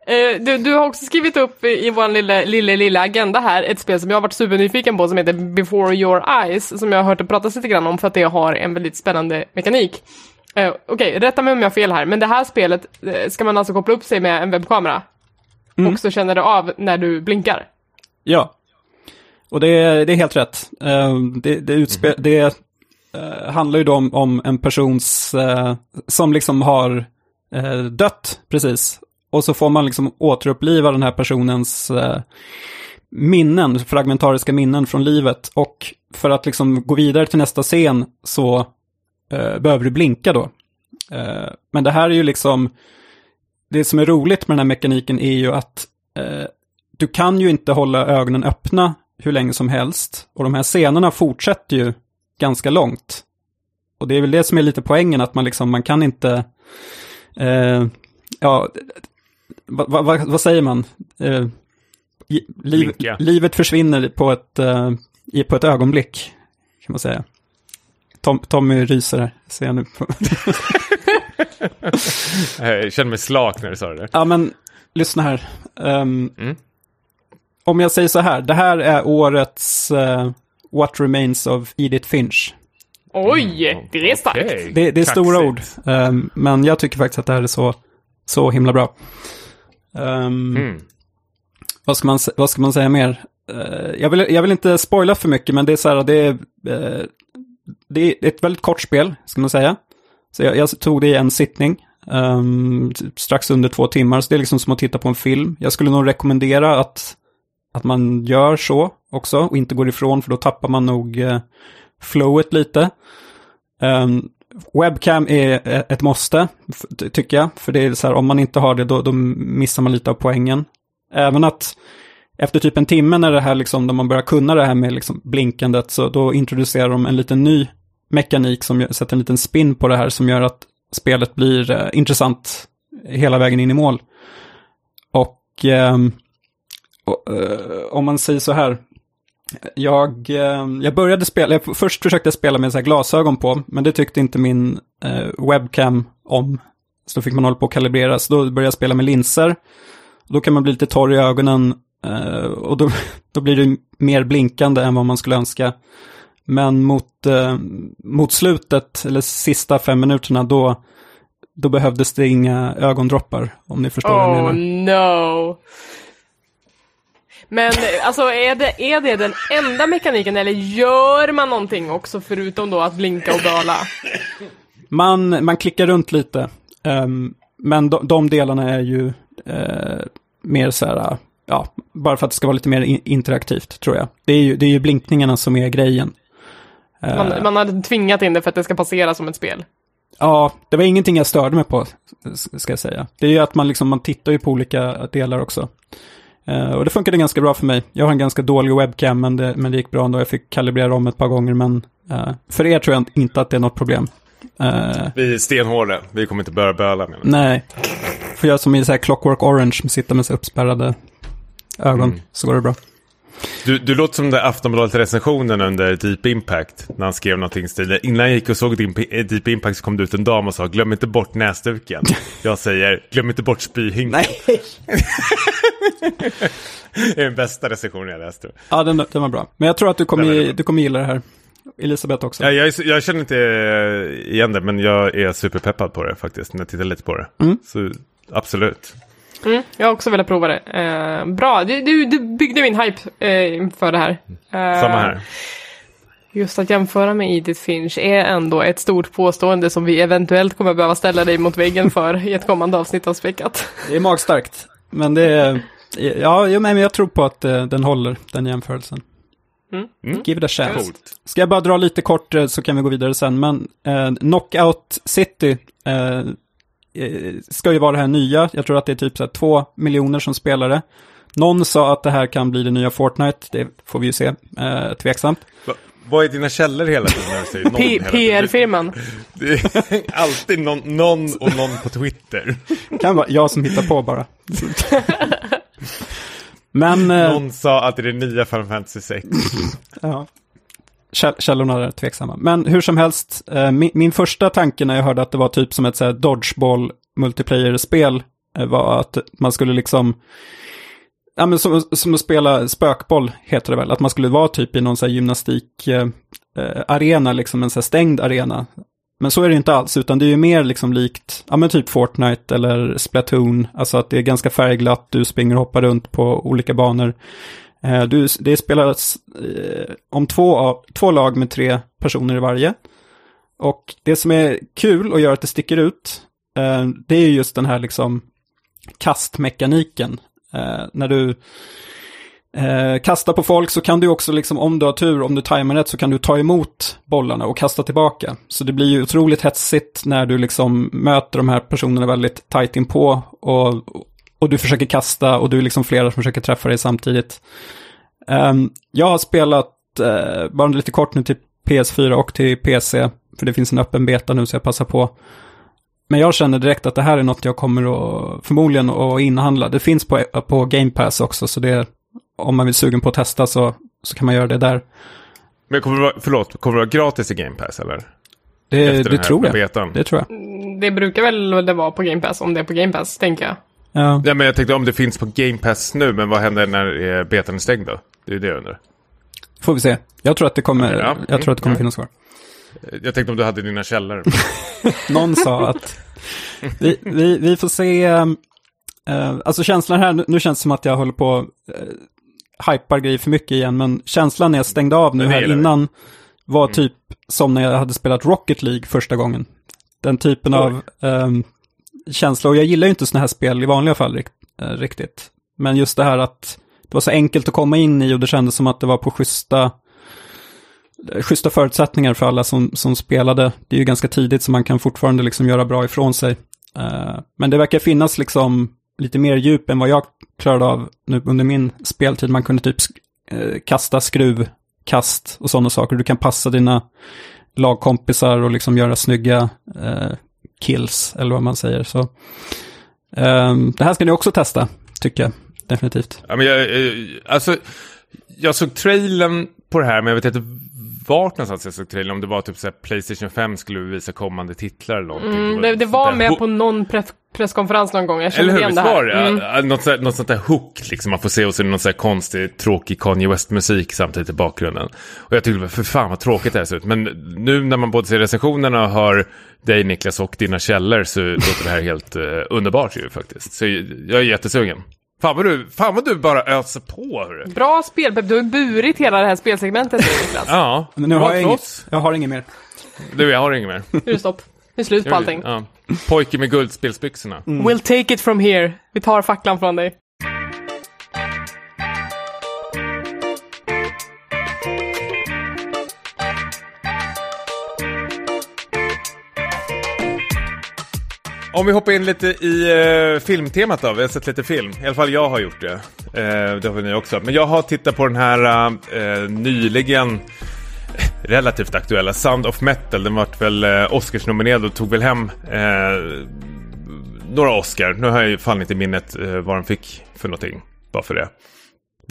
Eh, du, du har också skrivit upp i vår lilla, lilla, lilla agenda här ett spel som jag har varit supernyfiken på som heter Before Your Eyes, som jag har hört pratas lite grann om för att det har en väldigt spännande mekanik. Eh, Okej, rätta mig om jag har fel här, men det här spelet eh, ska man alltså koppla upp sig med en webbkamera och så känner det av när du blinkar. Ja. Och det är, det är helt rätt. Eh, det det, utspe- det eh, handlar ju då om, om en persons, som liksom har dött precis. Och så får man liksom återuppliva den här personens minnen, fragmentariska minnen från livet. Och för att liksom gå vidare till nästa scen så eh, behöver du blinka då. Eh, men det här är ju liksom, det som är roligt med den här mekaniken är ju att eh, du kan ju inte hålla ögonen öppna hur länge som helst. Och de här scenerna fortsätter ju ganska långt. Och det är väl det som är lite poängen, att man liksom, man kan inte, ja, vad va, va, vad säger man? Liv, livet försvinner på ett, på ett ögonblick, kan man säga. Tom, Tommy ryser här, ser jag nu. På. Jag känner mig slak när du sa det där. Ja, men lyssna här. Ehm, Mm. Om jag säger så här, det här är årets eh, What Remains of Edith Finch. Oj, det är starkt. Okej. Det, det är stora ord, ehm, men jag tycker faktiskt att det här är så, så himla bra. Ehm, Mm. vad, ska man, vad ska man säga mer? Eh, jag, vill, jag vill inte spoila för mycket, men det är så här, det är, eh, det är ett väldigt kort spel, ska man säga. Så jag, jag tog det i en sittning, um, strax under två timmar, så det är liksom som att titta på en film. Jag skulle nog rekommendera att, att man gör så också, och inte går ifrån, för då tappar man nog uh, flowet lite. Um, webcam är eh, ett måste, tycker jag. För det är så här, om man inte har det, då, då missar man lite av poängen. Även att efter typ en timme när det här liksom, när man börjar kunna det här med liksom blinkandet, så då introducerar de en liten ny mekanik som sätter en liten spin på det här som gör att spelet blir eh, intressant hela vägen in i mål. Och, eh, och eh, om man säger så här, jag, eh, jag började spela, jag först försökte jag spela med så glasögon på, men det tyckte inte min eh, webcam om. Så då fick man hålla på att kalibrera, så då började jag spela med linser. Då kan man bli lite torr i ögonen eh, och då, då blir det mer blinkande än vad man skulle önska. Men mot, eh, mot slutet, eller sista fem minuterna, då, då behövdes det inga ögondroppar, om ni förstår oh, vad jag menar. no! Men alltså är det, är det den enda mekaniken eller gör man någonting också förutom då att blinka och böla? Man, man klickar runt lite. Um, men de, de, delarna är ju uh, mer så här, ja, bara för att det ska vara lite mer in interaktivt tror jag. Det är ju, det är ju blinkningarna som är grejen. Man, uh, man hade tvingat in det för att det ska passera som ett spel. Ja, det var ingenting jag störde mig på, ska jag säga. Det är ju att man liksom, man tittar ju på olika delar också. Uh, och det funkade ganska bra för mig. Jag har en ganska dålig webcam, men det, men det gick bra ändå. Jag fick kalibrera om ett par gånger, men uh, för er tror jag inte att det är något problem. Uh, vi är stenhårda, vi kommer inte börja böla med det. Nej, får göra som i så här Clockwork Orange, sitta med så uppspärrade ögon, mm. så går det bra. Du, du låter som den där Aftonbladet-recensionen under Deep Impact. När han skrev någonting stil. Innan jag gick och såg Deep Impact så kom det ut en dam och sa glöm inte bort näsduken. Jag säger glöm inte bort spyhinken. Nej. det är den bästa recensionen jag läst. Ja, den, den var bra. Men jag tror att du kommer, du kommer gilla det här. Elisabeth också. Ja, jag, jag, känner inte igen det, men jag är superpeppad på det faktiskt. När jag tittar lite på det. Mm. Så absolut. Mm, jag har också velat prova det. Eh, bra, du, du, du byggde min hype eh, för det här. Eh, Samma här. Just att jämföra med Edith Finch är ändå ett stort påstående som vi eventuellt kommer behöva ställa dig mot väggen för i ett kommande avsnitt av Späckat. Det är magstarkt, men det är, ja, men jag tror på att eh, den håller, den jämförelsen. Mm. Mm. Give it a chance. Coolt. Ska jag bara dra lite kort eh, så kan vi gå vidare sen, men eh, Knockout City Eh, ska ju vara det här nya. Jag tror att det är typ så här två miljoner som spelar det. Någon sa att det här kan bli det nya Fortnite, det får vi ju se, eh, tveksamt. Va, vad är dina källor hela tiden? PR-firman. Det är alltid någon, någon och någon på Twitter. Det kan vara jag som hittar på bara. Men... Eh, någon sa att det är det nya Final Fantasy 6. ja källorna är tveksamma. Men hur som helst, eh, min, min, första tanke när jag hörde att det var typ som ett så här, dodgeball multiplayer-spel eh, var att man skulle liksom, ja men som, som att spela spökboll heter det väl, att man skulle vara typ i någon så eh, eh liksom en så stängd arena. Men så är det inte alls, utan det är ju mer liksom likt, ja men typ Fortnite eller Splatoon, alltså att det är ganska färgglatt, du springer och hoppar runt på olika banor. Eh, du, det spelas eh, om två, två lag med tre personer i varje. Och det som är kul och gör att det sticker ut, eh, det är just den här liksom kastmekaniken. Eh, när du eh, kastar på folk så kan du också, liksom, om du har tur, om du tajmar rätt, så kan du ta emot bollarna och kasta tillbaka. Så det blir ju otroligt hetsigt när du liksom möter de här personerna väldigt tajt inpå och, och du försöker kasta och du är liksom flera som försöker träffa dig samtidigt. Um, jag har spelat, uh, bara lite kort nu till PS4 och till PC, för det finns en öppen beta nu så jag passar på. Men jag känner direkt att det här är något jag kommer att förmodligen att inhandla. Det finns på, på Game Pass också, så det, om man vill sugen på att testa så, så kan man göra det där. Men kommer det vara, förlåt, kommer det vara gratis i Game Pass eller? Det, det tror jag. Betan. Det tror jag. Det brukar väl det vara på Game Pass, om det är på Game Pass, tänker jag. Ja. ja, men jag tänkte om det finns på Game Pass nu, men vad händer när eh, betan är stängd då? Det är det jag undrar. Får vi se. Jag tror att det kommer, ja. jag tror att det kommer ja. finnas kvar. Jag tänkte om du hade dina källor. Någon sa att vi, vi, vi får se. Uh, alltså känslan här, nu, känns det som att jag håller på uh, hypar grejer för mycket igen, men känslan när jag stängde av nu här innan var mm. typ som när jag hade spelat Rocket League första gången. Den typen Oj. av um, känsla, och jag gillar ju inte sådana här spel i vanliga fall rikt, eh, riktigt. Men just det här att det var så enkelt att komma in i och det kändes som att det var på schyssta, eh, schyssta förutsättningar för alla som, som spelade. Det är ju ganska tidigt så man kan fortfarande liksom göra bra ifrån sig. Eh, men det verkar finnas liksom lite mer djup än vad jag klarade av nu under min speltid. Man kunde typ eh, kasta skruvkast och sådana saker. Du kan passa dina lagkompisar och liksom göra snygga eh, kills, eller vad man säger. Så eh, det här ska ni också testa, tycker jag. Definitivt. Ja, men jag, eh, alltså, jag såg trailern på det här, men jag vet inte vart någonstans jag såg trailern. Om det var typ så här, Playstation 5 skulle visa kommande titlar eller någonting. Mm, det, det var med på någon press, presskonferens någon gång. Jag kände Eller hur, igen det här. Mm. Något, sånt- något sånt där hook liksom man får se och så är det någon sån här konstig, tråkig Kanye West-musik samtidigt i bakgrunden. Och jag tyckte, för fan vad tråkigt det här ser ut. Men nu när man både ser recensionerna och hör dig Niklas och dina källor så låter det här helt eh, underbart ju faktiskt. Så jag är jättesugen. Fan vad du, fan vad du bara öser på hörru. Bra spelpepp, du har ju burit hela det här spelsegmentet nu, Niklas. Ja, Men nu har jag, inget, oss. jag har inget mer. Du, jag har inget mer. Nu är det stopp. Nu är slut på allting. Ja. Pojke med guldspelsbyxorna. We'll take it from here. Vi tar facklan från dig. Om vi hoppar in lite i uh, filmtemat då. Vi har sett lite film. I alla fall jag har gjort det. Uh, det har ni också. Men jag har tittat på den här uh, nyligen relativt aktuella Sound of Metal. Den vart väl uh, Oscarsnominerad och tog väl hem uh, några Oscar. Nu har jag ju fan inte i minnet uh, vad den fick för någonting. Bara för det.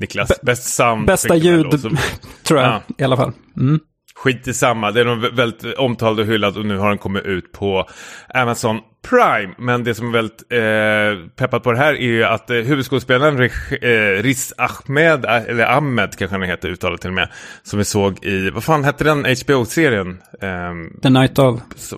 Niklas, Bä- bäst sound. Bästa ljud, tror jag, Ja. i alla fall. Mm. Skit i samma, det är väldigt omtalad och hyllad och nu har den kommit ut på Amazon Prime. Men det som är väldigt eh, peppat på det här är ju att eh, huvudskådespelaren eh, Riz Ahmed, eh, eller Ahmed kanske han heter uttalat till och med, som vi såg i, vad fan hette den HBO-serien? Ehm, The Night of. så,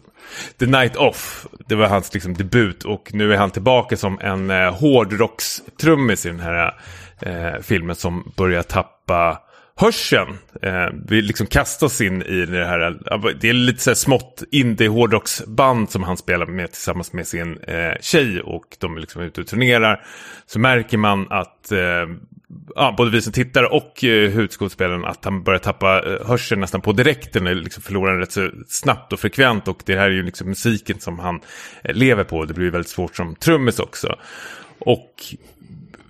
The Night Off, det var hans liksom, debut och nu är han tillbaka som en eh, hårdrockstrummis i den här eh, filmen som börjar tappa hörseln. Eh, vi liksom kastar oss in i det här, det är lite så här smått indie hårdrocksband som han spelar med tillsammans med sin eh, tjej och de är liksom ute och turnerar. Så märker man att eh, ja, både vi som tittar och eh, huvudskådespelaren att han börjar tappa eh, hörseln nästan på direkten. och Liksom förlorar den rätt så snabbt och frekvent. Och det här är ju liksom musiken som han eh, lever på. Det blir ju väldigt svårt som trummis också. Och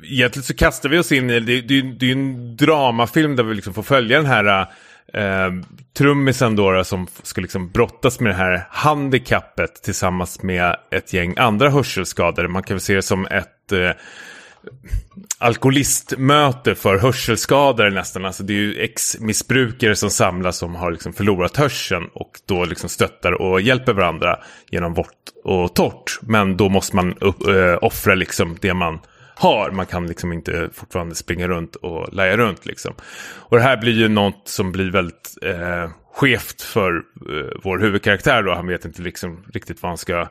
egentligen så kastar vi oss in i, det, det, det är ju en dramafilm där vi liksom får följa den här eh, trummisen då, då som ska liksom brottas med det här handikappet tillsammans med ett gäng andra hörselskadade. Man kan väl se det som ett eh, alkoholistmöte för hörselskadade nästan. Alltså det är ju ex-missbrukare som samlas som har liksom förlorat hörseln och då liksom stöttar och hjälper varandra genom vått och torrt. Men då måste man upp, äh, offra liksom det man har. Man kan liksom inte fortfarande springa runt och lära runt liksom. Och det här blir ju något som blir väldigt eh, skevt för eh, vår huvudkaraktär då. Han vet inte liksom riktigt vad han ska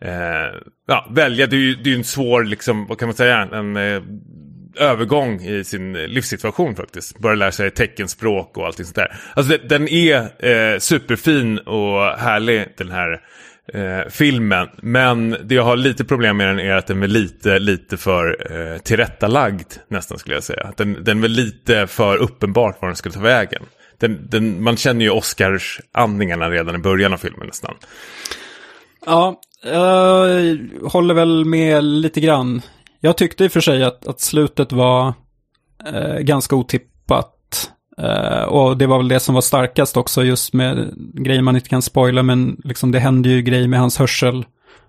eh, ja, välja. Det är ju det är en svår, liksom, vad kan man säga, en eh, övergång i sin livssituation faktiskt. Börja lära sig teckenspråk och allting sånt där. Alltså det, den är eh, superfin och härlig den här eh, filmen. Men det jag har lite problem med den är att den är lite, lite för eh, tillrättalagd nästan skulle jag säga. Den, den är lite för uppenbart var den skulle ta vägen. Den, den, man känner ju Oscars andningarna redan i början av filmen nästan. Ja, jag håller väl med lite grann. Jag tyckte i och för sig att, att slutet var eh, ganska otippat. Eh, och det var väl det som var starkast också, just med grejer man inte kan spoila, men liksom det hände ju grejer med hans hörsel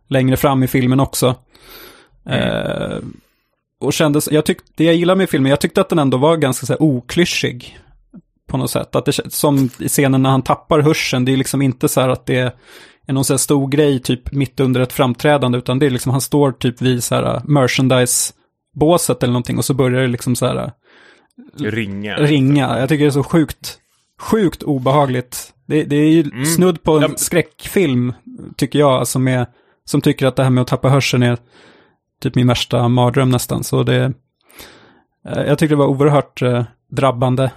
längre fram i filmen också. Eh, och kändes, jag tyckte, det jag gillar med filmen, jag tyckte att den ändå var ganska så här, oklyschig på något sätt. Att det, som i scenen när han tappar hörseln, det är liksom inte så här att det är någon så här stor grej typ mitt under ett framträdande, utan det är liksom, han står typ vid så här merchandise-båset eller någonting och så börjar det liksom så här Ringa. ringa. Jag tycker det är så sjukt, sjukt obehagligt. Det, det är ju snudd på en Ja. skräckfilm, tycker jag, alltså med, som tycker att det här med att tappa hörseln är typ min värsta mardröm nästan. Så det, eh, jag tycker det var oerhört eh, drabbande,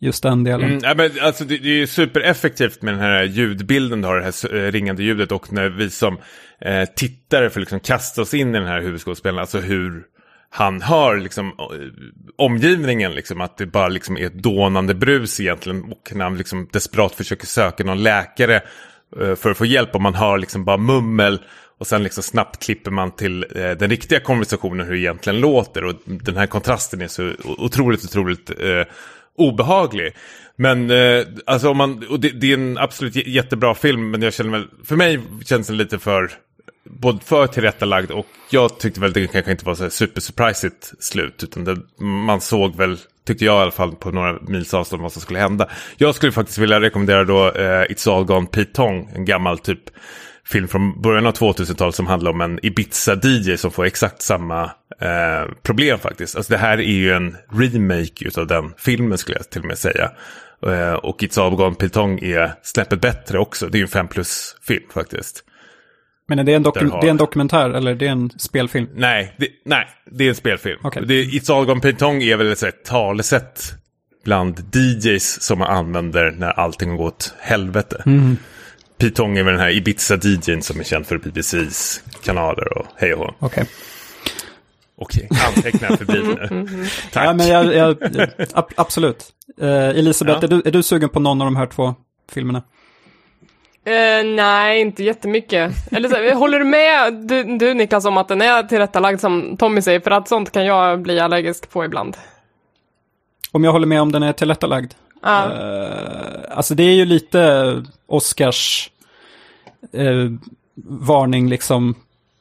just den delen. Mm, ja, men alltså, det, det är ju supereffektivt med den här ljudbilden, du har det här eh, ringande ljudet och när vi som eh, tittare får liksom kasta oss in i den här huvudskådespelaren, alltså hur han hör liksom, eh, omgivningen, liksom, att det bara liksom är ett dånande brus egentligen och när han liksom desperat försöker söka någon läkare eh, för att få hjälp och man hör liksom bara mummel och sen liksom snabbt klipper man till eh, den riktiga konversationen hur det egentligen låter. Och den här kontrasten är så otroligt, otroligt eh, obehaglig. Men eh, alltså om man, och det, det, är en absolut jättebra film, men jag känner väl, för mig känns den lite för, både för tillrättalagd och jag tyckte väl det kanske inte var så supersurprisigt slut, utan det, man såg väl, tyckte jag i alla fall på några mils avstånd vad som skulle hända. Jag skulle faktiskt vilja rekommendera då eh, It's All Gone Pete Tong, en gammal typ film från början av 2000-talet som handlar om en Ibiza-DJ som får exakt samma eh, problem faktiskt. Alltså det här är ju en remake av den filmen skulle jag till och med säga. Eh, och It's All Gone Pitong är snäppet bättre också. Det är ju en 5 plus-film faktiskt. Men är det, en det är en dokumentär eller det är en spelfilm? Nej, det, nej, det är en spelfilm. Okay. Det, It's All Gone Pitong är väl ett talesätt bland DJs som man använder när allting har gått helvete. Mm. Pitong är väl den här Ibiza-DJn som är känd för BBCs kanaler och hej och. Okay. Okej, anteckna för bil nu. Tack. Ja, men jag, jag, absolut. Uh, Elisabeth, ja. är, du, är du sugen på någon av de här två filmerna? Uh, nej, inte jättemycket. Eller så, håller du med du, du Niklas om att den är tillrättalagd som Tommy säger? För att sånt kan jag bli allergisk på ibland. Om jag håller med om den är tillrättalagd? Uh. Uh, alltså det är ju lite Oscars uh, varning liksom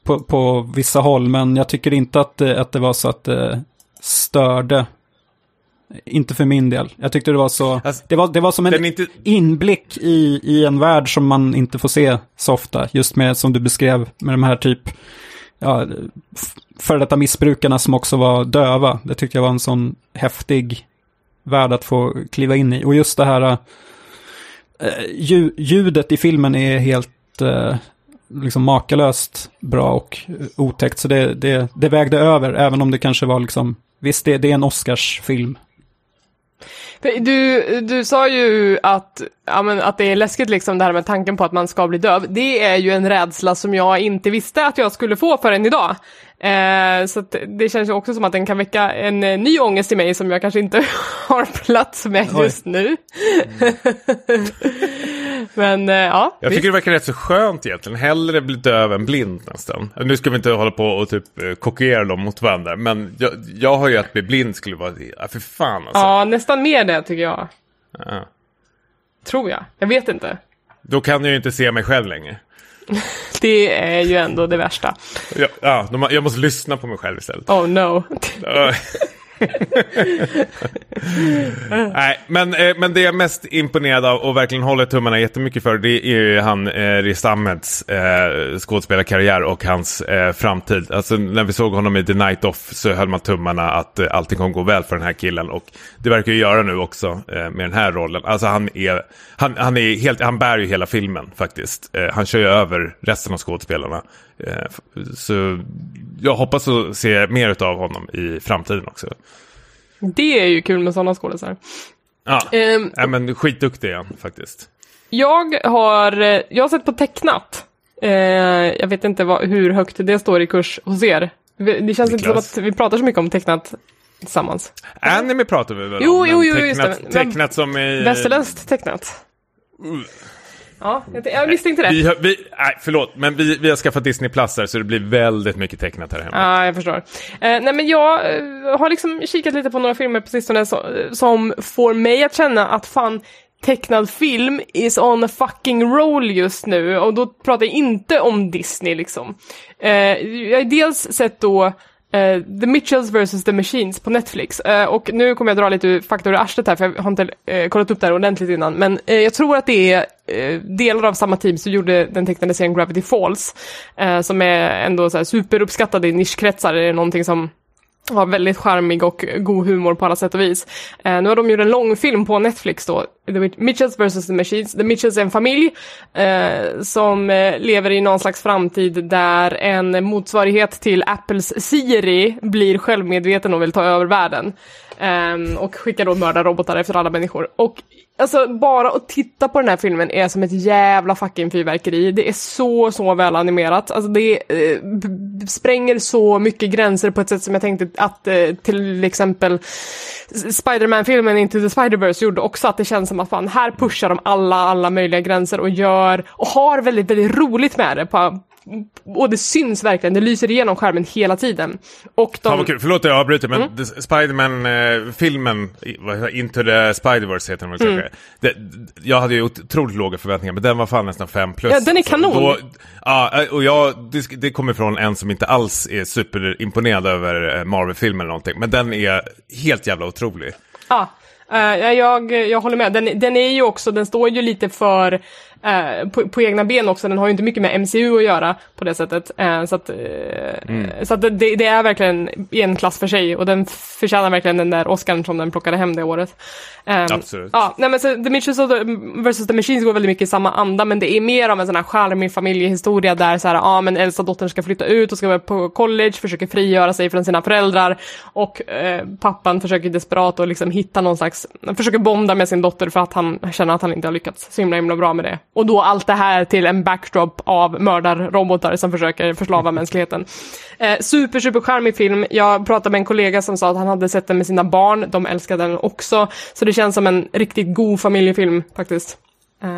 på, på vissa håll. Men jag tycker inte att, att det var så att det störde. Inte för min del. Jag tyckte det var så. Alltså, det, var, det var som en inte... inblick i, i en värld som man inte får se så ofta. Just med, som du beskrev, med de här typ, ja, före detta missbrukarna som också var döva. Det tyckte jag var en sån häftig värd att få kliva in i. Och just det här äh, ljudet i filmen är helt äh, liksom makalöst bra och otäckt. Så det, det, det vägde över, även om det kanske var liksom, visst det, det är en Oscarsfilm. Du, du sa ju att, ja, men, att det är läskigt liksom det här med tanken på att man ska bli döv. Det är ju en rädsla som jag inte visste att jag skulle få förrän idag. Eh, så det känns ju också som att den kan väcka en eh, ny ångest i mig som jag kanske inte har plats med just nu. Mm. Men eh, ja. Jag tycker det verkar rätt så skönt egentligen. Hellre bli döv än blind nästan. Nu ska vi inte hålla på och typ eh, kopiera dem mot varandra. Men jag, jag har ju att bli blind skulle vara, ja för fan alltså. Ja, nästan mer det tycker jag. Ja. Tror jag. Jag vet inte. Då kan jag ju inte se mig själv längre. det är ju ändå det värsta. Ja, ja, jag måste lyssna på mig själv istället. Oh no. Nej, men, eh, men det jag är mest imponerad av och verkligen håller tummarna jättemycket för det är ju han eh, Riz Ahmeds eh, skådespelarkarriär och hans eh, framtid. Alltså när vi såg honom i The Night Off så höll man tummarna att eh, allting kommer gå väl för den här killen och det verkar ju göra nu också eh, med den här rollen. Alltså han är, han, han är helt, han bär ju hela filmen faktiskt. Eh, han kör ju över resten av skådespelarna. Eh, så jag hoppas att se mer av honom i framtiden också. Det är ju kul med sådana skådisar. Ja, um, ja men skitduktig är han faktiskt. Jag har, eh, jag har sett på tecknat. Uh, jag vet inte vad, hur högt det står i kurs hos er. Det känns Niklas. inte som att vi pratar så mycket om tecknat tillsammans. Anime pratar vi väl jo, om? Jo, jo, tecknat, just det. Tecknat som i... Västerländskt tecknat. Uh. Ja, jag misstänkte det. Vi, har, vi, nej, förlåt, men vi, vi har skaffat Disney Plus här så det blir väldigt mycket tecknat här hemma. Ja, jag förstår. Eh, nej, men jag eh, har liksom kikat lite på några filmer på sistone så, som får mig att känna att fan, tecknad film is on a fucking roll just nu. Och då pratar jag inte om Disney liksom. Eh, jag har dels sett då Uh, the Mitchells vs. The Machines på Netflix. Uh, och nu kommer jag dra lite fakta ur arslet här, för jag har inte uh, kollat upp det här ordentligt innan. Men jag tror att det är delar av samma team som gjorde den tecknade serien Gravity Falls. som är ändå så här superuppskattad i nischkretsar. Det är någonting som var väldigt charmig och god humor på alla sätt och vis. Eh, nu har de gjort en långfilm på Netflix då, The Mitchells vs. The Machines. The Mitchells är en familj eh, som eh, lever i någon slags framtid där en motsvarighet till Apples Siri blir självmedveten och vill ta över världen. Eh, och skickar då mördarrobotar efter alla människor. Och alltså bara att titta på den här filmen är som ett jävla fucking fyrverkeri. Det är så, så väl animerat. Alltså det eh, spränger så mycket gränser på ett sätt som jag tänkte att eh, till exempel Spiderman-filmen Into the Spider-Verse gjorde också att det känns som att fan, här pushar de alla, alla möjliga gränser och gör och har väldigt, väldigt roligt med det på och det syns verkligen, det lyser igenom skärmen hela tiden. Och de... Fan vad kul, förlåt att jag avbryter men Mm. Spiderman-filmen, Into the Spider-Verse heter den väl Mm. Det, jag hade ju otroligt låga förväntningar men den var fan nästan 5 plus. Ja, den är kanon. Då, ja, och jag, det, det kommer från en som inte alls är superimponerad över eh, Marvel-filmen eller någonting. Men den är helt jävla otrolig. Ja, eh, jag, jag håller med. Den, den är ju också, den står ju lite för eh, på, på egna ben också. Den har ju inte mycket med MCU att göra på det sättet. Eh, så att, eh, så att det, det är verkligen i en klass för sig och den förtjänar verkligen den där Oscarn som den plockade hem det året. Eh, Absolut. Ja, nej men så The Mitchells och the, versus The Machines går väldigt mycket i samma anda men det är mer av en sån här charmig familjehistoria där så här, ja men äldsta dottern ska flytta ut och ska vara på college, försöker frigöra sig från sina föräldrar och eh, pappan försöker desperat att liksom hitta någon slags, försöker bonda med sin dotter för att han känner att han inte har lyckats så himla himla bra med det. Och då allt det här till en backdrop av mördarrobotar som försöker förslava mänskligheten. Eh, super, super charmig film. Jag pratade med en kollega som sa att han hade sett den med sina barn. De älskade den också. Så det känns som en riktigt god familjefilm faktiskt. Eh,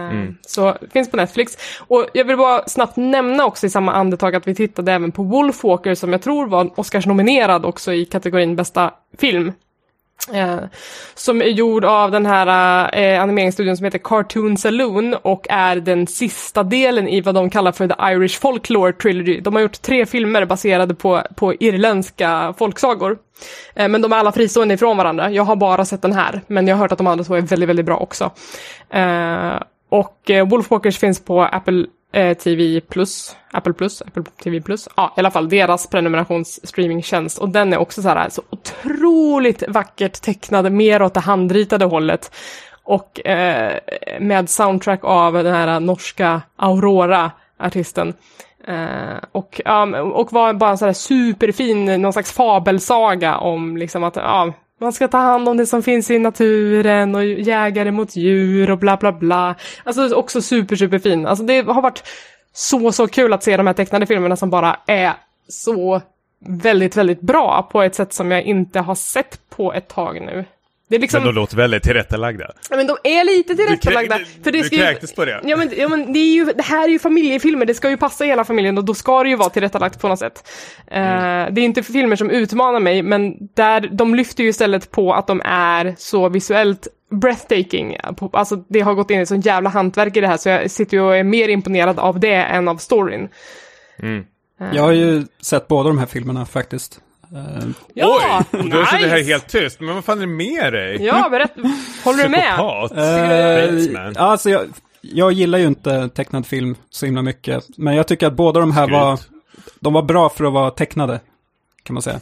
Så finns på Netflix. Och jag vill bara snabbt nämna också i samma andetag att vi tittade även på Wolfwalker som jag tror var Oscars-nominerad också i kategorin bästa film. Eh, som är gjord av den här eh, eh, animeringsstudion som heter Cartoon Saloon och är den sista delen i vad de kallar för The Irish Folklore Trilogy. De har gjort tre filmer baserade på, på irländska folksagor. Eh, men de är alla fristående ifrån varandra. Jag har bara sett den här, men jag har hört att de andra två är väldigt, väldigt bra också. Eh, och eh, Wolfwalkers finns på Apple eh, TV Plus, Apple Plus, Apple TV Plus, ja i alla fall deras prenumerationsstreamingtjänst. Och den är också så här så otroligt vackert tecknad, mer åt det handritade hållet. Och eh, med soundtrack av den här norska Aurora artisten. Eh, och, um, och var bara en sån här superfin, någon slags fabelsaga om liksom att ja, man ska ta hand om det som finns i naturen och jägare mot djur och bla bla bla. Alltså också super superfin. Alltså det har varit så så kul att se de här tecknade filmerna som bara är så väldigt väldigt bra på ett sätt som jag inte har sett på ett tag nu. Det är liksom... Men de låter väldigt tillrättalagda. Ja, men de är lite tillrättalagda. Du- för det du ska ju, kräktes på det. Ja men, ja, men det, är ju, det här är ju familjefilmer, det ska ju passa hela familjen och då ska det ju vara tillrättalagt på något sätt. Eh, det är inte filmer som utmanar mig, men där, de lyfter ju istället på att de är så visuellt breathtaking. Alltså det har gått in ett sånt jävla hantverk i det här så jag sitter ju och är mer imponerad av det än av storyn. Jag har ju sett båda de här filmerna faktiskt. Eh, Ja, Oj! Och då är det här nice! helt tyst. Men vad fan är det med dig? Ja, berätta. Håller du med? Psykopat. Ja, alltså jag, jag gillar ju inte tecknad film så himla mycket. Men jag tycker att båda de här Skryt. var, de var bra för att vara tecknade. Kan man säga.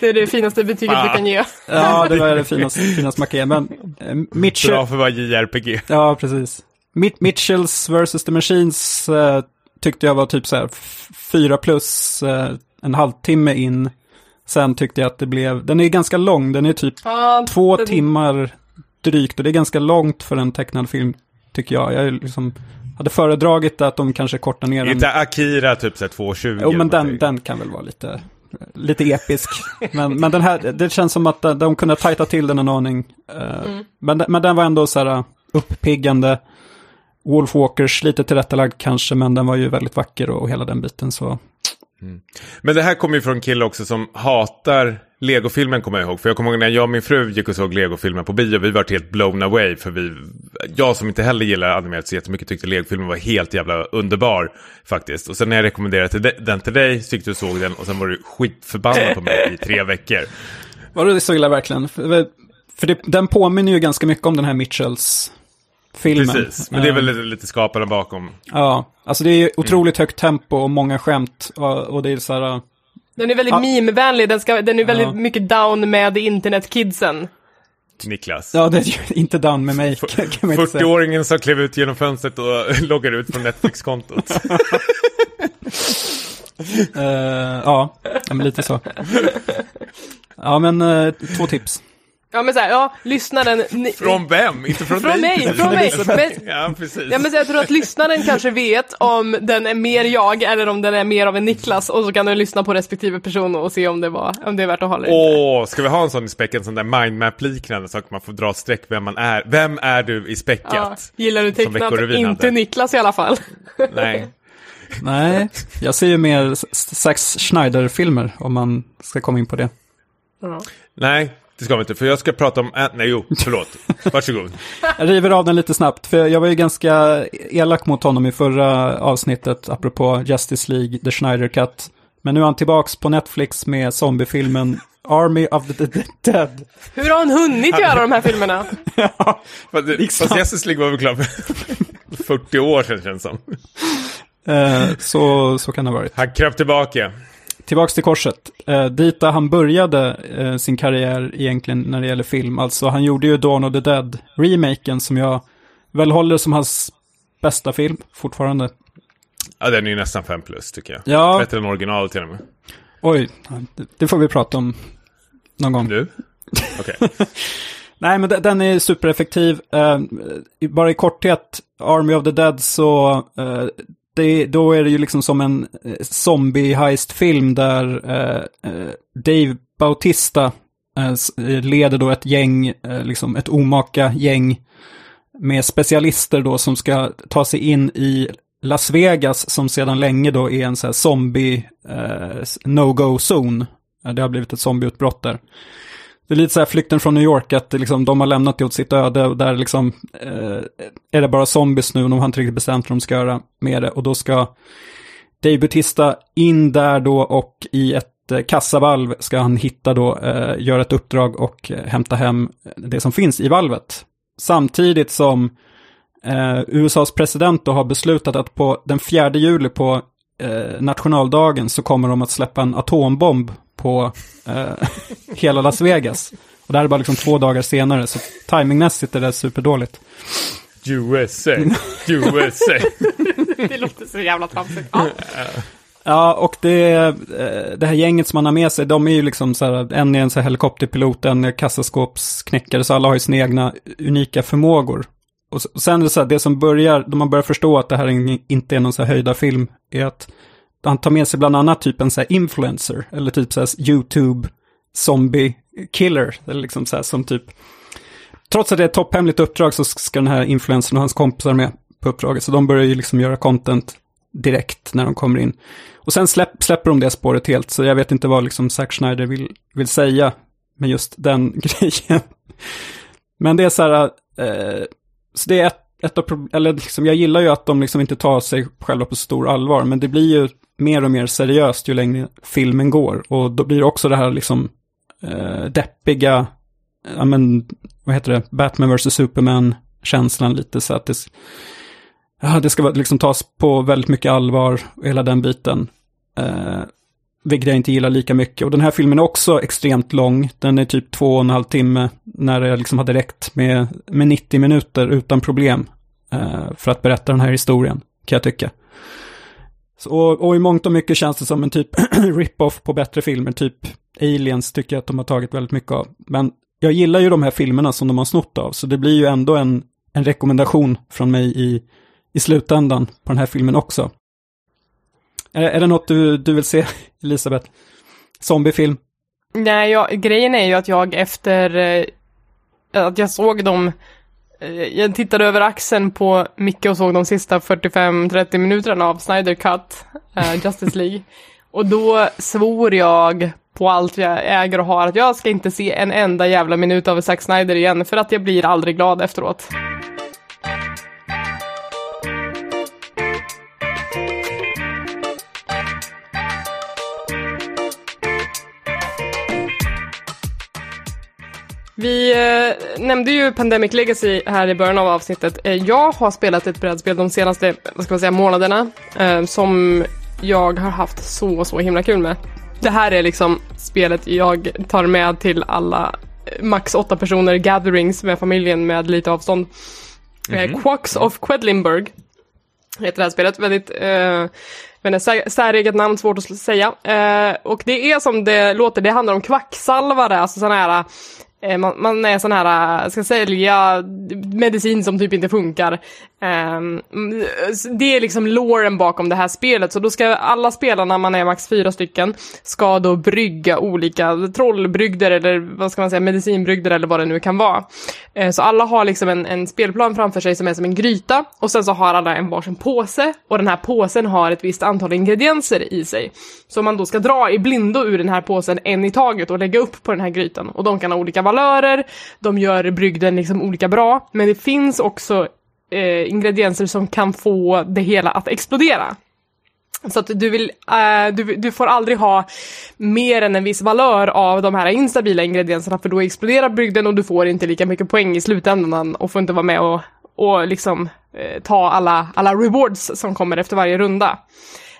Det är det finaste betyget Ah. du kan ge. Ja, det var det finaste, finaste man kan ge. Men eh, Mitchell, Bra för att vara JRPG. ja precis. Mit Mitchells vs. The Machines eh, tyckte jag var typ så här f- fyra plus eh, en halvtimme in. Sen tyckte jag att det blev, den är ganska lång, den är typ Ja, två den- timmar drygt och det är ganska långt för en tecknad film, tycker jag. Jag är liksom, hade föredragit att de kanske kortar ner den. Inte Akira typ såhär 2.20. Jo, men den, den kan väl vara lite, lite episk. men, men den här, det känns som att de, de kunde tajta till den en aning. Eh, men, den- men den var ändå så här uppiggande. Wolf Walkers lite tillrättalagd kanske, men den var ju väldigt vacker och, och hela den biten så. Men det här kommer ju från en kille också som hatar Lego-filmen kommer jag ihåg. För jag kommer ihåg när jag och min fru gick och såg Lego-filmen på bio. Vi var helt blown away. För vi, jag som inte heller gillar animerat så jättemycket tyckte Lego-filmen var helt jävla underbar. Faktiskt. Och sen när jag rekommenderade den till dig så gick du och såg den. Och sen var du skitförbannad på mig i tre veckor. Var det så illa verkligen? För, för det, den påminner ju ganska mycket om den här Mitchells filmen. Precis. Men det är väl lite, lite skaparna bakom. Ja, alltså det är otroligt högt tempo och många skämt. Och, och det är så här... uh, Den är väldigt Ja. meme-vänlig, den, ska, den är väldigt Ja. mycket down med internetkidsen. Niklas. Ja, det är ju inte down med mig, kan, kan man inte säga. 40-åringen som klev ut genom fönstret och loggar ut från Netflix-kontot. Eh, ja, men lite så. Ja, men eh, två tips. Ja men såhär, ja, lyssnaren... Ni, Från vem? Inte från, Från dig? mig, precis. från mig. Men, Ja, precis. ja, men så jag tror att lyssnaren kanske vet om den är mer jag eller om den är mer av en Niklas och så kan du lyssna på respektive person och se om det, var, om det är värt att hålla eller inte. Åh, ska vi ha en sån i späck, en sån där mindmap-liknande så att man får dra streck vem man är. Vem är du i späcket? Ja, gillar du tecknat? Inte. Niklas i alla fall. Nej. Nej, jag ser ju mer Zack Schneider-filmer om man ska komma in på det. Ja. Nej, det ska vi inte. För jag ska prata om... Äh, nej, jo, förlåt. Varsågod. Jag river av den lite snabbt, för jag var ju ganska elak mot honom i förra avsnittet, apropå Justice League, The Schneider Cut. Men nu är han tillbaks på Netflix med zombiefilmen Army of the Dead. Hur har han hunnit göra de här filmerna? Fast, det- Liksom. fast Justice League var väl klar för 40 år sedan känns det som. Eh, så, så kan det ha varit. Han kröp tillbaka. Tillbaks till korset. Eh, dit där han började eh, sin karriär egentligen när det gäller film. Alltså han gjorde ju Dawn of the Dead, remaken som jag väl håller som hans bästa film fortfarande. Ja, den är ju nästan 5 plus tycker jag. Ja, Bättre än original till och med. oj, det, får vi prata om någon gång. Nu? Okej. Nej, men de- den är supereffektiv. Eh, bara i korthet, Army of the Dead så, eh, det, då är det ju liksom som en eh, zombie-heist-film där eh, eh Dave Bautista eh, eh, leder då ett gäng, eh, liksom ett omaka gäng med specialister då som ska ta sig in i Las Vegas som sedan länge då är en så här zombie eh, no-go-zon. Det har blivit ett zombieutbrott där. Det är lite så här flykten från New York, att liksom, de har lämnat det åt sitt öde och där liksom eh, är det bara zombies nu och de har inte riktigt bestämt vad de ska göra med det. Och då ska Dave Bautista in där då och i ett eh, kassavalv ska han hitta då, eh, göra ett uppdrag och eh, hämta hem det som finns i valvet. Samtidigt som eh, USAs president då har beslutat att på den 4 juli på eh, nationaldagen så kommer de att släppa en atombomb på eh, hela Las Vegas. Och det här är bara liksom två dagar senare, så timingmässigt är det superdåligt. USA. USA. Det låter så jävla tramsigt. Ja. Ja, och det, eh, det här gänget som man har med sig, de är ju liksom så här, en är en så här helikopterpilot, en är kassaskåpsknäckare, så alla har ju sina egna unika förmågor. Och sen är det så här, det som börjar, då man börjar förstå att det här inte är någon så här höjda film, är att han tar med sig bland annat typ en så här influencer, eller typ så här YouTube zombie killer, eller liksom så här som typ, trots att det är ett topphemligt uppdrag så ska den här influencern och hans kompisar med på uppdraget, så de börjar ju liksom göra content direkt när de kommer in. Och sen släpp, släpper de det spåret helt, så jag vet inte vad liksom Zack Schneider vill, vill säga med just den grejen. Men det är så här, eh, så det är ett, ett av prob- eller liksom, jag gillar ju att de liksom inte tar sig själva på stor allvar, men det blir ju mer och mer seriöst ju längre filmen går. Och då blir det också det här liksom eh, deppiga, ja men, vad heter det, Batman vs. Superman-känslan lite så att det, ja, det ska liksom tas på väldigt mycket allvar, hela den biten. Eh, vilket jag inte gillar lika mycket. Och den här filmen är också extremt lång. Den är typ två och en halv timme när jag liksom hade räckt med, med 90 minuter utan problem. Eh, för att berätta den här historien, kan jag tycka. Så, och, och i mångt och mycket känns det som en typ rip-off på bättre filmer, typ Aliens tycker jag att de har tagit väldigt mycket av. Men jag gillar ju de här filmerna som de har snott av, så det blir ju ändå en, en rekommendation från mig i, i slutändan på den här filmen också. Är, är det något du, du vill se, Elisabeth? Zombiefilm? Nej, jag, grejen är ju att jag efter eh, att jag såg dem, jag tittade över axeln på Micke och såg de sista 45-30 minuterna av Snyder Cut, eh, Justice League. Och då svor jag på allt jag äger och har att jag ska inte se en enda jävla minut av Zack Snyder igen, för att jag blir aldrig glad efteråt. Vi eh, nämnde ju Pandemic Legacy här i början av avsnittet. Eh, jag har spelat ett brädspel de senaste, vad ska man säga, månaderna eh, som jag har haft så, så himla kul med. Det här är liksom spelet jag tar med till alla eh, max åtta personer gatherings med familjen med lite avstånd. Eh, Quacks of Quedlinburg heter det här spelet. Väldigt, eh, väldigt sä- säreget namn, svårt att säga. Eh, och det är som det låter, det handlar om kvacksalvare, alltså sådana här Eh, Eh, man, man är sån här, eh, ska sälja medicin som typ inte funkar. Ehm, det är liksom loren bakom det här spelet, så då ska alla spelarna, man är max fyra stycken, ska då brygga olika trollbrygder eller vad ska man säga, medicinbrygder eller vad det nu kan vara. Eh, så alla har liksom en, en spelplan framför sig som är som en gryta och sen så har alla en varsin påse och den här påsen har ett visst antal ingredienser i sig. Så man då ska dra i blindo ur den här påsen en i taget och lägga upp på den här grytan och de kan ha olika valörer, de gör brygden liksom olika bra, men det finns också eh, ingredienser som kan få det hela att explodera. Så att du, vill, eh, du, du får aldrig ha mer än en viss valör av de här instabila ingredienserna för då exploderar brygden och du får inte lika mycket poäng i slutändan och får inte vara med och, och liksom eh, ta alla, alla rewards som kommer efter varje runda.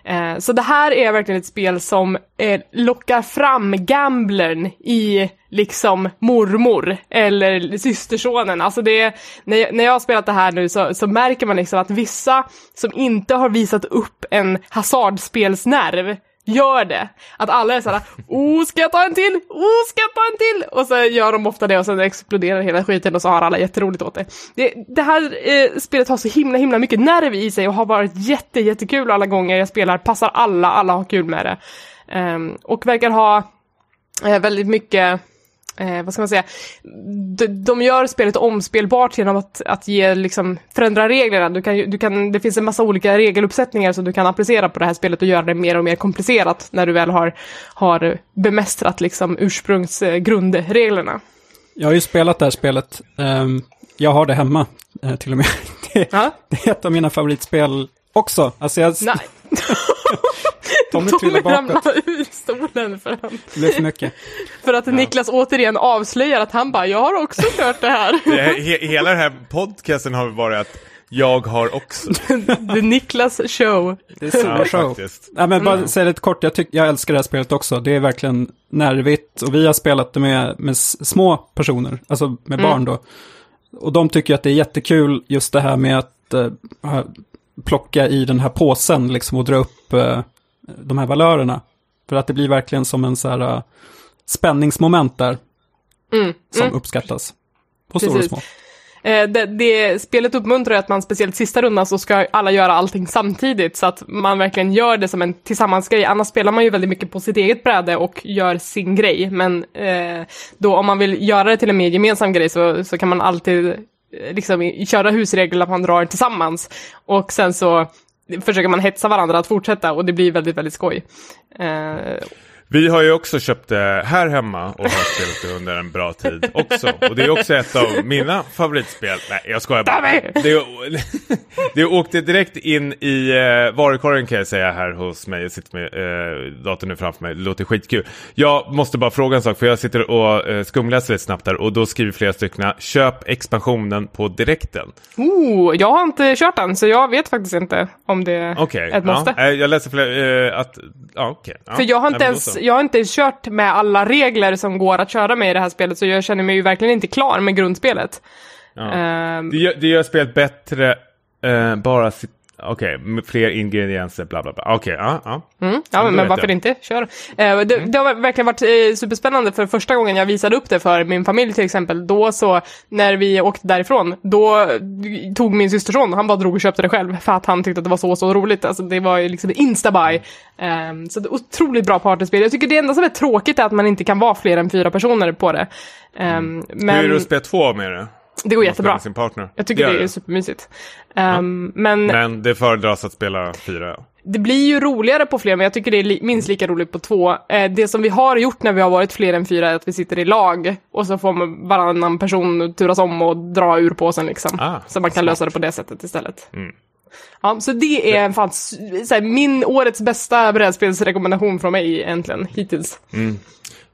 Eh, så det här är verkligen ett spel som eh, lockar fram gamblern i liksom mormor eller systersonen. Alltså det när, jag, när jag har spelat det här nu så, så märker man liksom att vissa som inte har visat upp en hasardspelsnerv gör det. Att alla är såhär, oh ska jag ta en till? Oh ska jag ta en till? Och så gör de ofta det och sen exploderar hela skiten och så har alla jätteroligt åt det. Det, det här eh, spelet har så himla himla mycket nerv i sig och har varit jätte jättekul alla gånger jag spelar, passar alla, alla har kul med det. Um, och verkar ha eh, väldigt mycket eh, vad ska man säga, de, de gör spelet omspelbart genom att, att ge, liksom, förändra reglerna. Du kan, du kan, det finns en massa olika regeluppsättningar som du kan applicera på det här spelet och göra det mer och mer komplicerat när du väl har, har bemästrat liksom, ursprungsgrundreglerna. Jag har ju spelat det här spelet. Ehm, jag har det hemma eh, till och med. Det, det är ett av mina favoritspel också. Alltså jag, Nej. Tommy Tommy ramlar ur stolen för, han, Det blev för mycket. för att Niklas återigen avslöjar att han bara, jag har också kört det här. Det, he, hela den här podcasten har varit att jag har också. The Niklas show. Det är Ja, show. faktiskt. Nej, men bara säga lite kort, jag, tyck, jag älskar det här spelet också. Det är verkligen nervigt och vi har spelat det med, med små personer, alltså med barn då. Och de tycker att det är jättekul just det här med att ha- plocka i den här påsen liksom och dra upp eh, de här valörerna. För att det blir verkligen som en så här eh, spänningsmoment där Mm. som uppskattas. På stora och små. Eh, det, det, spelet uppmuntrar att man speciellt sista rundan så ska alla göra allting samtidigt så att man verkligen gör det som en tillsammansgrej. Annars spelar man ju väldigt mycket på sitt eget bräde och gör sin grej. Men eh, då om man vill göra det till en mer gemensam grej så, så kan man alltid eh, liksom köra husregler att man drar tillsammans. Och sen så försöker man hetsa varandra att fortsätta och det blir väldigt, väldigt skoj. Eh, vi har ju också köpt det här hemma och har spelat det under en bra tid också. Och det är också ett av mina favoritspel. Nej, jag skojar bara. Det, det åkte direkt in i eh, varukorgen kan jag säga här hos mig. Jag sitter med eh, datorn nu framför mig. Det låter skitkul. Jag måste bara fråga en sak för jag sitter och eh, skumläser lite snabbt här och då skriver flera stycken köp expansionen på direkten. oh, jag har inte kört den så jag vet faktiskt inte om det är Okej, ett måste. ja, eh, jag läser fler, eh, att, ja okej. Ja, För jag har, nej, inte då ens. Jag har inte kört med alla regler som går att köra med i det här spelet, så jag känner mig ju verkligen inte klar med grundspelet. Ja. Ehm, Det gör, det gör spelet bättre, eh, bara sitt, okej, med fler ingredienser, bla bla bla. Okej, ja, ja. mm, ja, men, vet varför jag. inte? Kör. Eh, det, det har verkligen varit eh, superspännande för första gången jag visade upp det för min familj till exempel. Då så, när vi åkte därifrån, då tog min systerson, han bara drog och köpte det själv för att han tyckte att det var så, så roligt. Alltså det var ju liksom instabuy. Um, så det är otroligt bra partyspel. Jag tycker det enda som är tråkigt är att man inte kan vara fler än fyra personer på det. Ehm, men Hur är det att spela två med det? Det går jättebra. Sin partner. Jag tycker gör det är supermysigt. Ehm, men Men det föredras att spela fyra. det blir ju roligare på fler, men jag tycker det är li- minst lika roligt på två. Eh, det som vi har gjort när vi har varit fler än fyra är att vi sitter i lag och så får man varannan person turas om och dra ur påsen liksom. Ah, så man kan smart. lösa det på det sättet istället. Mm. Ja, så det är fan s- så här, min årets bästa brädspelsrekommendation från mig egentligen, hittills.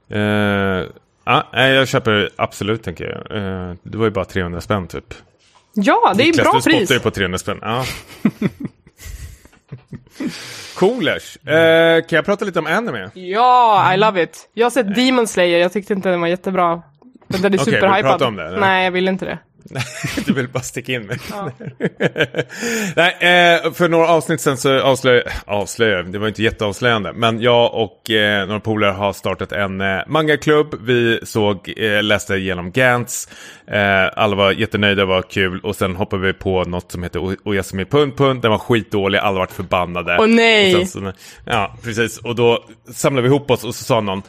Eh, ja, nej, jag köper absolut tänker jag. Eh, det var ju bara 300 spänn typ. Ja, det är Niklas, bra du pris. ju på 300 spänn. Ja. Coolers. Eh, kan jag prata lite om anime? Ja, I love it. Jag har sett Demon Slayer, jag tyckte inte den var jättebra. Men den är Okej, du superhypad. prata om det, eller? Nej, jag vill inte det. du vill bara sticka in mig. Ja. Nej, eh, för några avsnitt sen så avslöjade, avslöjade, det var inte jätteavslöjande, men jag och eh, några polare har startat en eh, mangaklubb. Vi såg, läste igenom Gantz, alla var jättenöjda, var kul och sen hoppade vi på något som heter Oyasumi Punt Punt, den var skitdålig, alla vart förbannade. Åh nej! Så, ja, precis, och då samlade vi ihop oss och så sa någon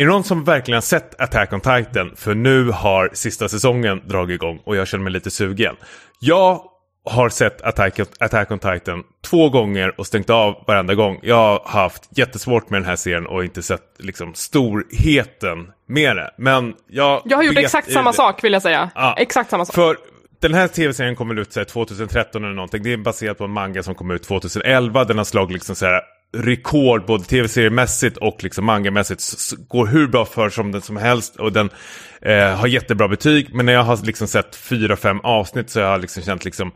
är det någon som verkligen har sett Attack on Titan? För nu har sista säsongen dragit igång och jag känner mig lite sugen. Jag har sett Attack, Attack on Titan två gånger och stängt av varenda gång. Jag har haft jättesvårt med den här serien och inte sett liksom storheten med det. Men jag... Jag har gjort exakt samma sak vill jag säga. Ja, exakt samma sak. För den här tv-serien kommer ut så 2013 eller någonting. Det är baserat på en manga som kom ut 2011. Den har slagit liksom så här rekord både tv-seriemässigt och liksom mangamässigt. Går hur bra för som den som helst och den eh, har jättebra betyg. Men när jag har liksom sett fyra, fem avsnitt så har jag liksom känt liksom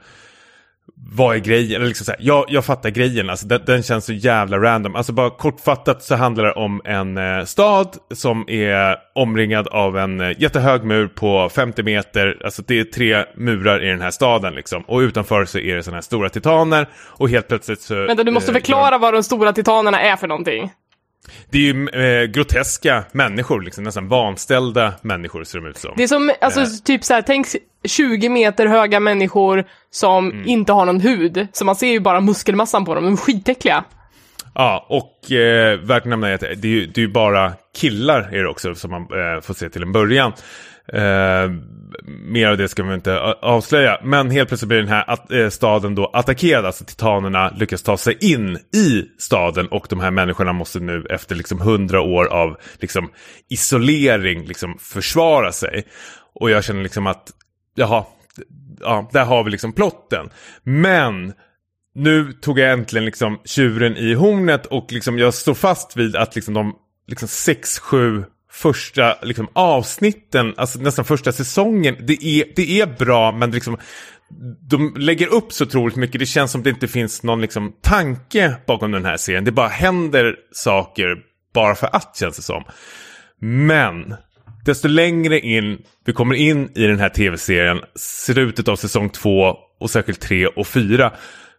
vad är grejen? Eller liksom så här, jag, jag fattar grejen, alltså den, den, känns så jävla random. Alltså bara kortfattat så handlar det om en eh, stad som är omringad av en eh, jättehög mur på 50 meter. Alltså det är tre murar i den här staden liksom. Och utanför så är det sådana här stora titaner. Och helt plötsligt så... Vänta, du måste eh, förklara vad de stora titanerna är för någonting. Det är ju eh, groteska människor, liksom, nästan vanställda människor ser de ut som. Det är som, alltså eh. typ så här, tänk 20 meter höga människor som mm. inte har någon hud. Så man ser ju bara muskelmassan på dem, de är skitäckliga. Ja, och eh, värt att nämna är att det är ju det är bara killar är det också som man eh, får se till en början. Eh, mer av det ska vi inte eh, avslöja. Men helt plötsligt blir den här att, eh, staden då attackerad. Alltså titanerna lyckas ta sig in i staden. Och de här människorna måste nu efter liksom hundra år av liksom, isolering liksom, försvara sig. Och jag känner liksom att, jaha, ja, där har vi liksom plotten. Men nu tog jag äntligen liksom tjuren i hornet och liksom jag står fast vid att liksom de liksom sex, sju första liksom, avsnitten, alltså nästan första säsongen. Det är, det är bra men liksom, de lägger upp så otroligt mycket. Det känns som det inte finns någon liksom, tanke bakom den här serien. Det bara händer saker bara för att känns det som. Men desto längre in vi kommer in i den här tv-serien, slutet av säsong två och särskilt tre och fyra,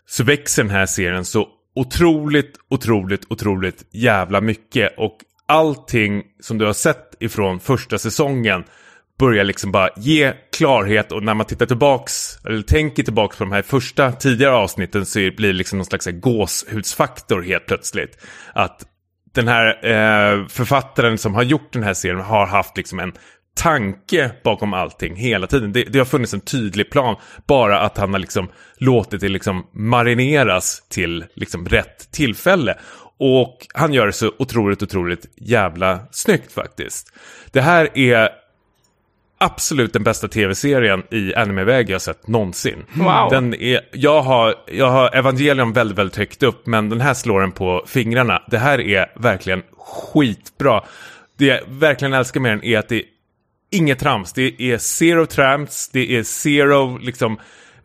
så växer den här serien så otroligt, otroligt, otroligt jävla mycket. Och allting som du har sett ifrån första säsongen börjar liksom bara ge klarhet och när man tittar tillbaks eller tänker tillbaks på de här första tidigare avsnitten så blir det liksom någon slags gåshudsfaktor helt plötsligt. Att den här eh, författaren som har gjort den här serien har haft liksom en tanke bakom allting hela tiden. Det, det, har funnits en tydlig plan, bara att han har liksom låtit det liksom marineras till liksom rätt tillfälle. Och han gör det så otroligt, otroligt jävla snyggt faktiskt. Det här är absolut den bästa tv-serien i animeväg jag sett någonsin. Wow. Den är, jag, har, jag har Evangelion väldigt, väldigt högt upp, men den här slår den på fingrarna. Det här är verkligen skitbra. Det jag verkligen älskar med den är att det är inget trams. Det är zero trams, det är zero liksom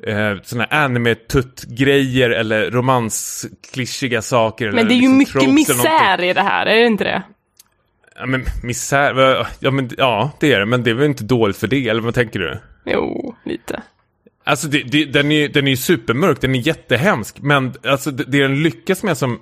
eh, såna anime-tutt-grejer eller romansklyschiga saker. Men det är ju liksom mycket misär i det här, är det inte det? Ja men misär, ja men ja det är det, men det är väl inte dåligt för det, eller vad tänker du? Jo, lite. Alltså det, det, den är ju den är supermörk, den är jättehemsk, men alltså det, det den lyckas med som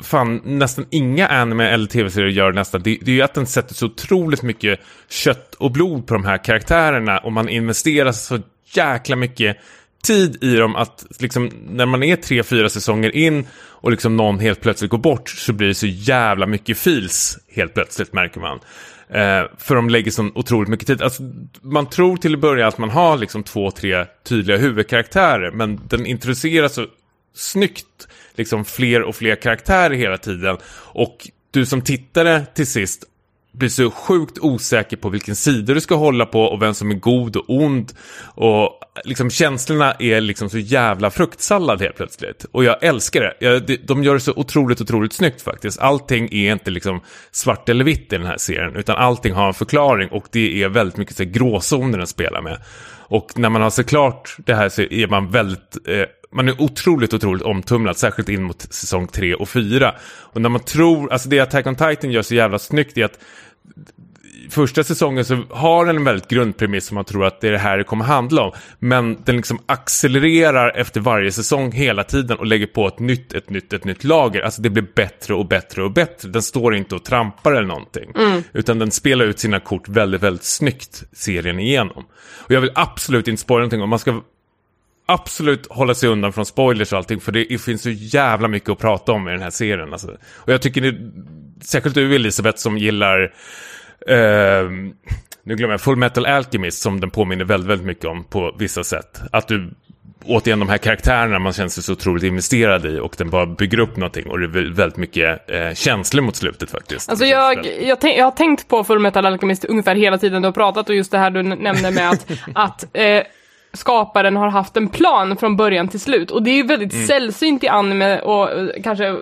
fan nästan inga anime eller tv-serier gör nästan, det, det är ju att den sätter så otroligt mycket kött och blod på de här karaktärerna och man investerar så jäkla mycket tid i dem att liksom, när man är tre, fyra säsonger in och liksom någon helt plötsligt går bort så blir det så jävla mycket fils helt plötsligt märker man. Eh, för de lägger så otroligt mycket tid. Alltså, man tror till att börja att man har liksom två, tre tydliga huvudkaraktärer men den introducerar så snyggt liksom fler och fler karaktärer hela tiden. Och du som tittare till sist blir så sjukt osäker på vilken sida du ska hålla på och vem som är god och ond. Och liksom känslorna är liksom så jävla fruktsallad helt plötsligt. Och jag älskar det. Jag, de gör det så otroligt, otroligt snyggt faktiskt. Allting är inte liksom svart eller vitt i den här serien, utan allting har en förklaring och det är väldigt mycket så gråzoner den spelar med. Och när man har sett klart det här så är man väldigt eh, man är otroligt, otroligt omtumlad, särskilt in mot säsong 3 och 4. Och när man tror, alltså det Attack on Titan gör så jävla snyggt är att första säsongen så har den en väldigt grundpremiss som man tror att det är det här det kommer handla om. Men den liksom accelererar efter varje säsong hela tiden och lägger på ett nytt, ett nytt, ett nytt lager. Alltså det blir bättre och bättre och bättre. Den står inte och trampar eller någonting. Utan den spelar ut sina kort väldigt, väldigt snyggt serien igenom. Och jag vill absolut inte spåra någonting. Om man ska absolut hålla sig undan från spoilers och allting för det finns så jävla mycket att prata om i den här serien. Alltså. Och jag tycker det, särskilt du Elisabeth som gillar eh, nu glömmer jag Full Metal Alchemist som den påminner väldigt, väldigt mycket om på vissa sätt. Att du återigen de här karaktärerna man känner sig så otroligt investerad i och den bara bygger upp någonting och det är väldigt mycket eh, känslor mot slutet faktiskt. Alltså jag, jag, tänk, jag har tänkt på Full Metal Alchemist ungefär hela tiden du har pratat och just det här du nämnde med att, att eh, skaparen har haft en plan från början till slut. Och det är ju väldigt mm. sällsynt i anime och eh, kanske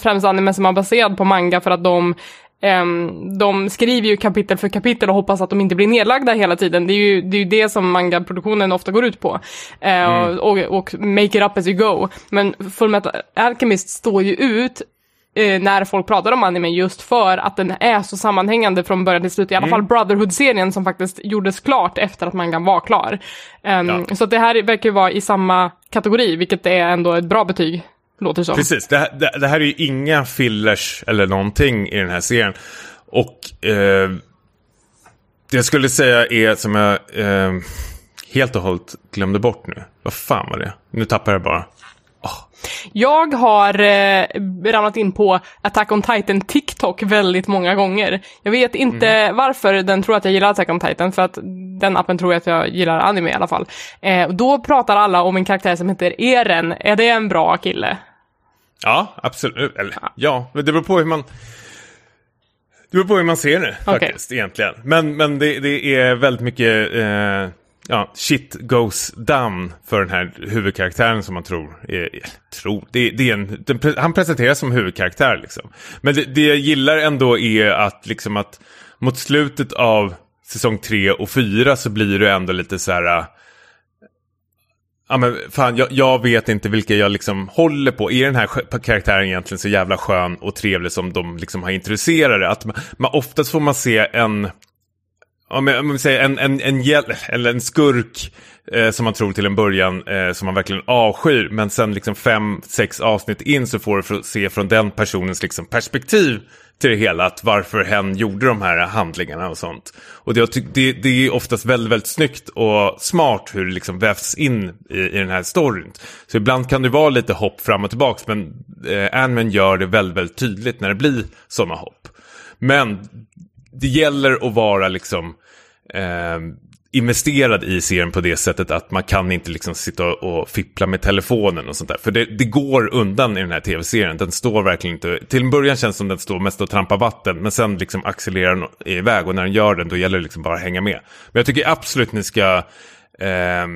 främst anime som är baserad på manga för att de Um, de skriver ju kapitel för kapitel och hoppas att de inte blir nedlagda hela tiden. Det är ju det, är ju det som mangaproduktionen ofta går ut på. Uh, mm. och, och, make it up as you go. Men Fullmetal Alchemist står ju ut uh, när folk pratar om anime just för att den är så sammanhängande från början till slut. I alla mm. fall Brotherhood-serien som faktiskt gjordes klart efter att mangan var klar. Um, ja. Så det här verkar ju vara i samma kategori, vilket är ändå ett bra betyg Låter som. Precis, det, det, det, här är ju inga fillers eller någonting i den här serien. Och eh, det jag skulle säga är som jag eh, helt och hållet glömde bort nu. Vad fan var det? Nu tappar jag bara. Jag har eh, ramlat in på Attack on Titan TikTok väldigt många gånger. Jag vet inte mm. varför den tror att jag gillar Attack on Titan, för att den appen tror jag att jag gillar anime i alla fall. Eh, då pratar alla om en karaktär som heter Eren. Är det en bra kille? Ja, absolut. Eller, ja, men det beror på hur man... Det beror på hur man ser det okay. faktiskt, egentligen. Men, men det, det är väldigt mycket... Eh, ja, shit goes down för den här huvudkaraktären som man tror är, tror, det, det är en, den, han presenteras som huvudkaraktär liksom. Men det, det jag gillar ändå är att liksom att mot slutet av säsong 3 och 4 så blir det ändå lite så här Ja men fan, jag, jag, vet inte vilka jag liksom håller på. Är den här karaktären egentligen så jävla skön och trevlig som de liksom har introducerat det? Att man, man, oftast får man se en, om, jag, om man säger en, en, en, hjäl, eller en skurk eh, som man tror till en början eh, som man verkligen avskyr. Men sen liksom fem, sex avsnitt in så får du se från den personens liksom perspektiv till det hela, att varför hen gjorde de här handlingarna och sånt. Och det, det, det är oftast väldigt, väldigt snyggt och smart hur det liksom vävs in i, i den här storyn. Så ibland kan det vara lite hopp fram och tillbaka, men eh, Anman gör det väldigt, väldigt tydligt när det blir sådana hopp. Men det gäller att vara liksom eh, investerad i serien på det sättet att man kan inte liksom sitta och fippla med telefonen och sånt där. För det, det går undan i den här tv-serien. Den står verkligen inte... Till en början känns det som den står mest och trampar vatten. Men sen liksom accelererar den iväg och när den gör den då gäller det liksom bara att hänga med. Men jag tycker absolut ni ska eh,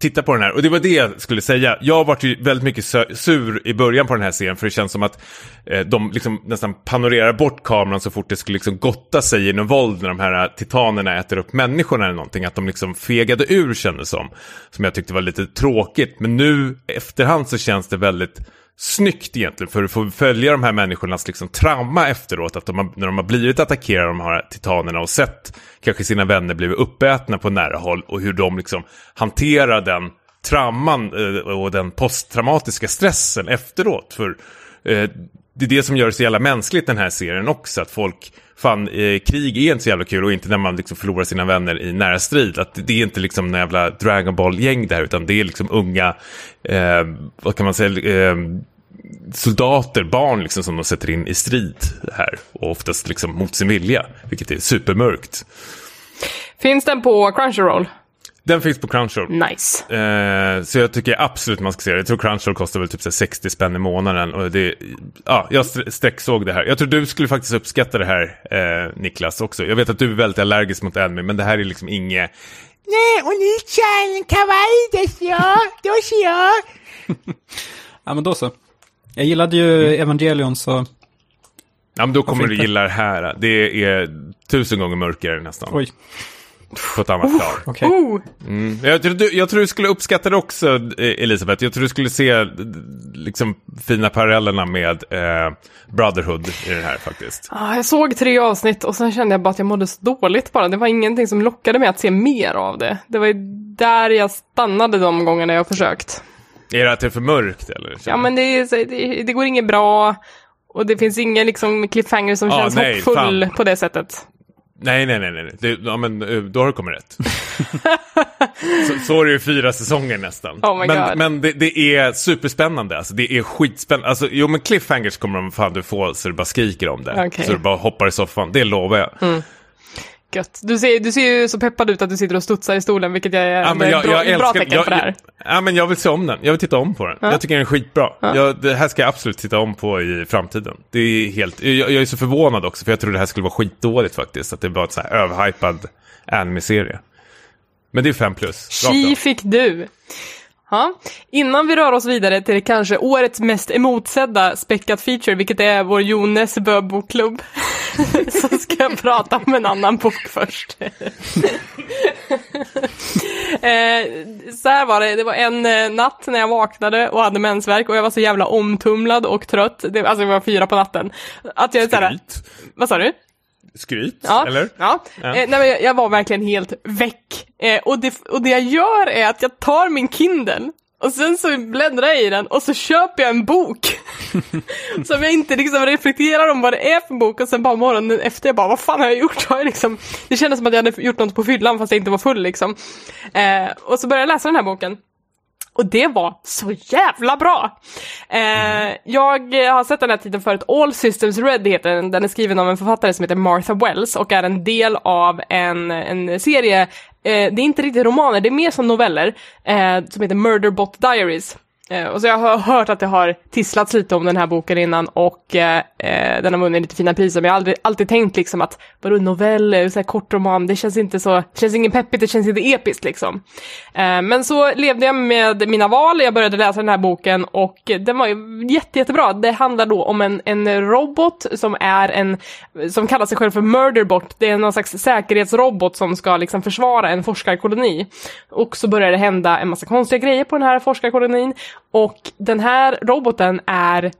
titta på den här. Och det var det jag skulle säga. Jag har varit ju väldigt mycket sur i början på den här serien för det känns som att eh, de liksom nästan panorerar bort kameran så fort det skulle liksom gotta sig i någon våld när de här eh, titanerna äter upp människorna eller någonting. Att de liksom fegade ur kändes som. Som jag tyckte var lite tråkigt. Men nu efterhand så känns det väldigt snyggt egentligen för att få följa de här människornas liksom trauma efteråt. Att de har, när de har blivit attackerade av de här titanerna och sett kanske sina vänner blivit uppätna på nära håll och hur de liksom hanterar den trauman eh, och den posttraumatiska stressen efteråt. För eh, det är det som gör det så jävla mänskligt den här serien också. Att folk, fan, eh, krig är inte så jävla kul och inte när man liksom förlorar sina vänner i nära strid. Att det är inte liksom någon jävla Dragon Ball-gäng där utan det är liksom unga, eh, vad kan man säga, eh, soldater, barn liksom som de sätter in i strid här. Och oftast liksom mot sin vilja, vilket är supermörkt. Finns den på Crunchyroll? Den finns på Crunchyroll. Nice. Eh, så jag tycker absolut man ska se det. Jag tror Crunchyroll kostar väl typ 60 spänn i månaden. Och det, ja, jag sträcksåg det här. Jag tror du skulle faktiskt uppskatta det här, eh, Niklas, också. Jag vet att du är väldigt allergisk mot anime, men det här är liksom inget... Nej, och ni chan kawaii desu yo, doshi yo. ja, men då så. Jag gillade ju mm. Evangelion så... Ja, men då kommer du gilla det här. Det är tusen gånger mörkare nästan. Oj. På ett annat plan. Okej. Oh, Mm. Jag, tror du, jag tror du skulle uppskatta det också, eh, Elisabeth. Jag tror du skulle se liksom, fina parallellerna med eh, Brotherhood i den här faktiskt. ah, jag såg tre avsnitt och sen kände jag bara att jag mådde så dåligt bara. Det var ingenting som lockade mig att se mer av det. Det var ju där jag stannade de gångerna jag försökt. Är det att det är för mörkt eller? Ja men det, det, det går inget bra och det finns ingen liksom cliffhanger som Ah, känns nej, hoppfull fan. på det sättet. Nej, nej, nej, nej. Det, ja, men eh, då har du kommit rätt. så, så är det ju fyra säsonger nästan. Oh men men det, det är superspännande. Alltså, det är skitspännande. Alltså, jo, men cliffhangers kommer de fan du få så du bara skriker om det. Okej. Så du bara hoppar i soffan. Det lovar jag. Gött. Du ser, du ser ju så peppad ut att du sitter och studsar i stolen, vilket jag är Ja, men jag, bra, jag bra älskar, tecken jag, på det här. Ja, men jag vill se om den. Jag vill titta om på den. Jag tycker den är skitbra. Jag, det här ska jag absolut titta om på i framtiden. Det är helt, jag, jag är så förvånad också, för jag trodde det här skulle vara skitdåligt faktiskt. Att det var ett så här överhypad anime-serie. Men det är fem plus. av. fick du. Ja. Innan vi rör oss vidare till det kanske årets mest emotsedda späckat feature, vilket är vår Jo Nesbø bokklubb, så ska jag prata om en annan bok först. eh, så här var det, det var en eh, natt när jag vaknade och hade mensvärk och jag var så jävla omtumlad och trött, det, alltså det var fyra på natten. Att jag så här, vad sa du? Skryt, Ja, eller? ja. Ja. Eh, nej, men jag, var verkligen helt väck. Eh, och, det, och det jag gör är att jag tar min Kindle och sen så bläddrar jag i den och så köper jag en bok. som jag inte liksom reflekterar om vad det är för bok och sen bara morgonen efter jag bara, vad fan har jag gjort? Har jag liksom... Det kändes som att jag hade gjort något på fyllan fast jag inte var full liksom. Eh, och så började jag läsa den här boken. Och det var så jävla bra! Eh, jag har sett den här titeln förut, All Systems Red heter den. Den är skriven av en författare som heter Martha Wells och är en del av en, en serie, eh, det är inte riktigt romaner, det är mer som noveller, eh, som heter Murderbot Diaries. Eh, och så jag har hört att det har tisslats lite om den här boken innan och eh, eh, den har vunnit lite fina priser, men jag har aldrig, alltid tänkt liksom att vadå noveller, så här kort roman, det känns inte så, känns ingen peppigt, det känns inte episkt liksom. Eh, men så levde jag med mina val, jag började läsa den här boken och den var ju jätte, jättebra. Det handlar då om en, en robot som är en, som kallar sig själv för Murderbot, det är någon slags säkerhetsrobot som ska liksom försvara en forskarkoloni. Och så börjar det hända en massa konstiga grejer på den här forskarkolonin och den här roboten är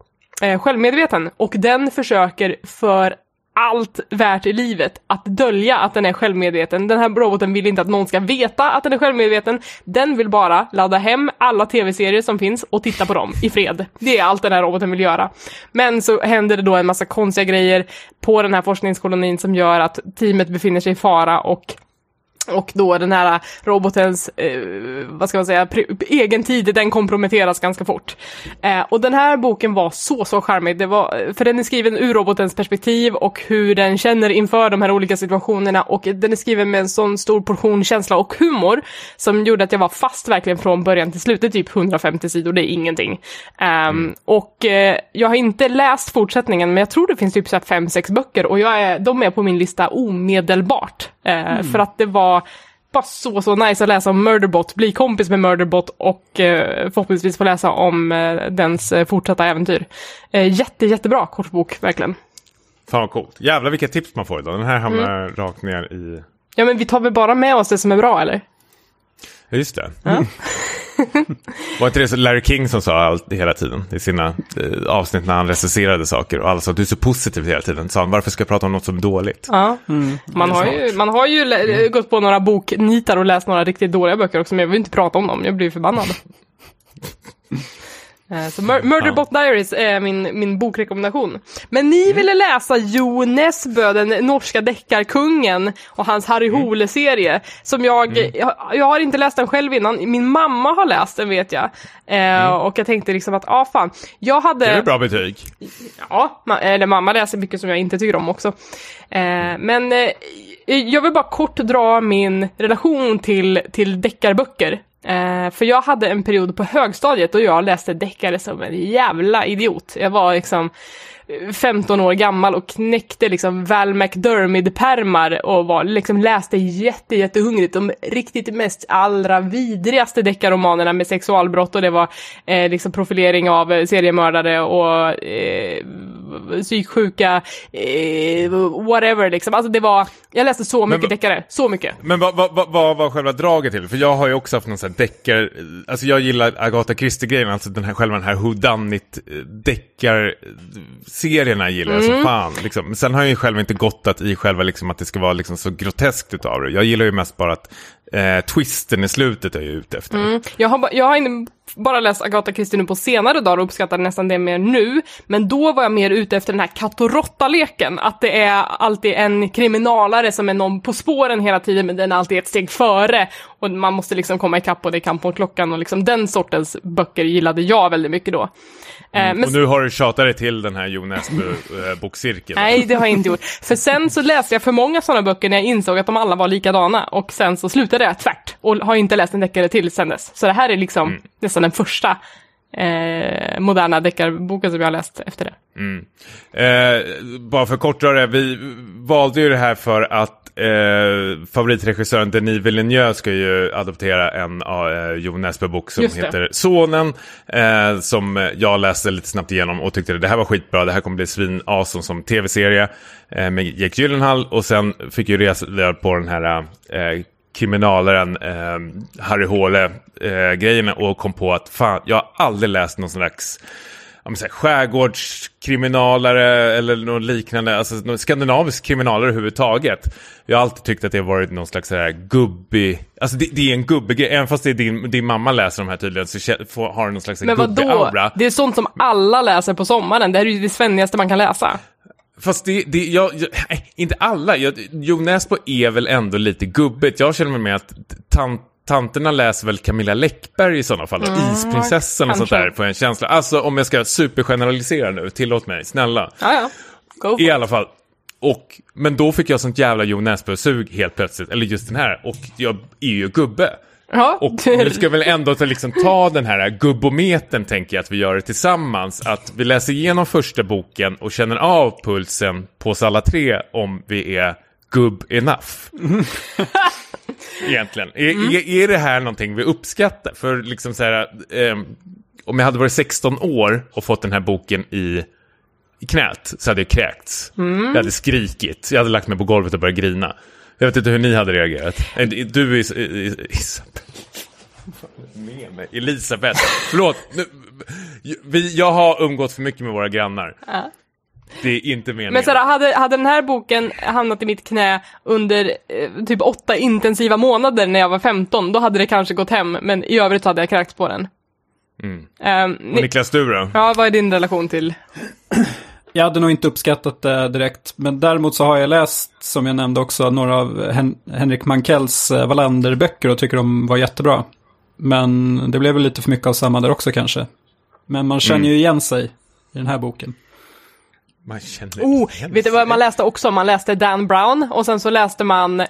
eh, självmedveten och den försöker för allt värt i livet att dölja att den är självmedveten. Den här roboten vill inte att någon ska veta att den är självmedveten. Den vill bara ladda hem alla tv-serier som finns och titta på dem i fred. Det är allt den här roboten vill göra. Men så händer det då en massa konstiga grejer på den här forskningskolonin som gör att teamet befinner sig i fara och och då den här robotens, eh, vad ska man säga, egen tid, den komprometteras ganska fort. Eh, och den här boken var så, så charmig. Det var, för den är skriven ur robotens perspektiv och hur den känner inför de här olika situationerna och den är skriven med en sån stor portion känsla och humor som gjorde att jag var fast verkligen från början till slutet, typ 150 sidor, det är ingenting. Ehm, Och eh, jag har inte läst fortsättningen, men jag tror det finns typ så här fem, sex böcker och jag är, de är på min lista omedelbart. Eh, För att det var bara så, så nice att läsa om Murderbot, bli kompis med Murderbot och eh, förhoppningsvis få läsa om eh, dens eh, fortsatta äventyr. Eh, jätte, jättebra kort bok, verkligen. Fan vad coolt. Jävlar vilka tips man får idag. Den här hamnar Mm. rakt ner i... Ja, men vi tar väl bara med oss det som är bra, eller? Ja, just det. Var inte det så Larry King som sa allt hela tiden i sina eh, avsnitt när han recenserade saker och alla sa du är så positiv hela tiden. Sa han varför ska jag prata om något som är dåligt? Ja. man, har ju, man har ju lä- gått på några boknitar och läst några riktigt dåliga böcker också, men jag vill inte prata om dem, jag blir förbannad. Eh, Så Mur- Murderbot Diaries är min, min bokrekommendation. Men ni ville läsa Jo Nesbø, den norska deckarkungen och hans Harry Hole-serie. Som jag, jag, jag har inte läst den själv innan, min mamma har läst den vet jag. Eh, Och jag tänkte liksom att, ja ah, fan. Jag hade... Det är bra betyg. Ja, ma- eller mamma läser mycket som jag inte tycker om också. Eh, men eh, jag vill bara kort dra min relation till, till deckarböcker. Eh, för jag hade en period på högstadiet då jag läste deckare som en jävla idiot. Jag var liksom eh, 15 år gammal och knäckte liksom Val McDermid-pärmar och var, liksom läste jätte, jättehungrigt de riktigt mest allra vidrigaste deckarromanerna med sexualbrott och det var eh, liksom profilering av eh, seriemördare och eh, psyksjuka, eh, whatever liksom. Alltså det var, jag läste så mycket deckare, så mycket. Men vad, vad, vad, vad var själva draget till? För jag har ju också haft någon sån här deckar... Alltså jag gillar Agatha Christie-grejen, alltså den här, själva den här whodunit deckar-serierna gillar jag Mm. som fan. Liksom. Men sen har jag ju själv inte gottat i själva liksom, att det ska vara liksom, så groteskt utav det. Jag gillar ju mest bara att eh, twisten i slutet är jag ute efter. Mm. Jag har, jag har bara läst Agatha Christie nu på senare dagar och uppskattar nästan det mer nu. Men då var jag mer ute efter den här katt och leken Att det är alltid en kriminalare som är någon på spåren hela tiden men den är alltid ett steg före. Och man måste liksom komma ikapp och det är kamp mot klockan och liksom den sortens böcker gillade jag väldigt mycket då. Eh, men Och nu har du tjatat dig till den här Jo Nesbø-bokcirkeln. Nej, det har jag inte gjort. För sen så läste jag för många sådana böcker när jag insåg att de alla var likadana. Och sen så slutade jag tvärt och har inte läst en deckare till sen dess. Så det här är liksom Mm. nästan den första eh, moderna deckarboken som jag har läst efter det. Eh, bara för kortare, vi valde ju det här för att eh, favoritregissören Denis Villeneuve ska ju adoptera en uh, Jo Nesbø-bok som heter Sonen. Eh, som jag läste lite snabbt igenom och tyckte det här var skitbra. Det här kommer bli svin awesome som tv-serie eh, med Jake Gyllenhaal. Och sen fick ju reda på den här eh, kriminalaren eh, Harry Håle-grejen och kom på att fan, jag har aldrig läst någon slags ja, men så här, skärgårdskriminalare eller något liknande, alltså skandinavisk kriminalare överhuvudtaget. Jag har alltid tyckt att det har varit någon slags så här gubbig, alltså det, det är en gubbig även fast det är din, din mamma läser de här tydligen så får, har den någon slags Men gubbig vadå? aura. Det är sånt som alla läser på sommaren. Det här är ju det svennigaste man kan läsa. Fast det, det jag, jag, inte alla. Jag, Jo Nesbø är väl ändå lite gubbigt. Jag känner mig med att tant, tanterna läser väl Camilla Läckberg i sådana fall. Isprinsessan och sånt där på en känsla. Alltså om jag ska supergeneralisera nu, tillåt mig, snälla. Ja, ja. I alla fall. Och, men då fick jag sånt jävla Jo Nesbø-sug helt plötsligt. Eller just den här. Och jag är ju gubbe. Ja. Och nu ska väl ändå ta, liksom, ta den här gubbometern, tänker jag att vi gör det tillsammans. Att vi läser igenom första boken och känner av pulsen på oss alla tre om vi är gubb enough. Egentligen. Är, är, är det här någonting vi uppskattar? För liksom så här, ehm, om jag hade varit 16 år och fått den här boken i, i knät så hade jag kräkts. Jag hade skrikit, jag hade lagt mig på golvet och börjat grina. Jag vet inte hur ni hade reagerat. Eh, Du Is Is Isabel. Med mig. Elisabeth. Förlåt. Nu, vi, jag har umgått för mycket med våra grannar. Det är inte meningen. Men så här, hade, hade den här boken hamnat i mitt knä under eh, typ åtta intensiva månader när jag var 15, då hade det kanske gått hem, men i övrigt hade jag kräkts på den. Och ni, Niklas, du då? ja, vad är din relation till? Jag hade nog inte uppskattat det direkt, men däremot så har jag läst, som jag nämnde också, några av Hen- Henrik Mankells eh, Wallander-böcker och tycker de var jättebra. Men det blev väl lite för mycket av samma där också kanske. Men man känner ju igen sig i den här boken. Man känner Oh, vet du vad man läste också? Man läste Dan Brown och sen så läste man eh,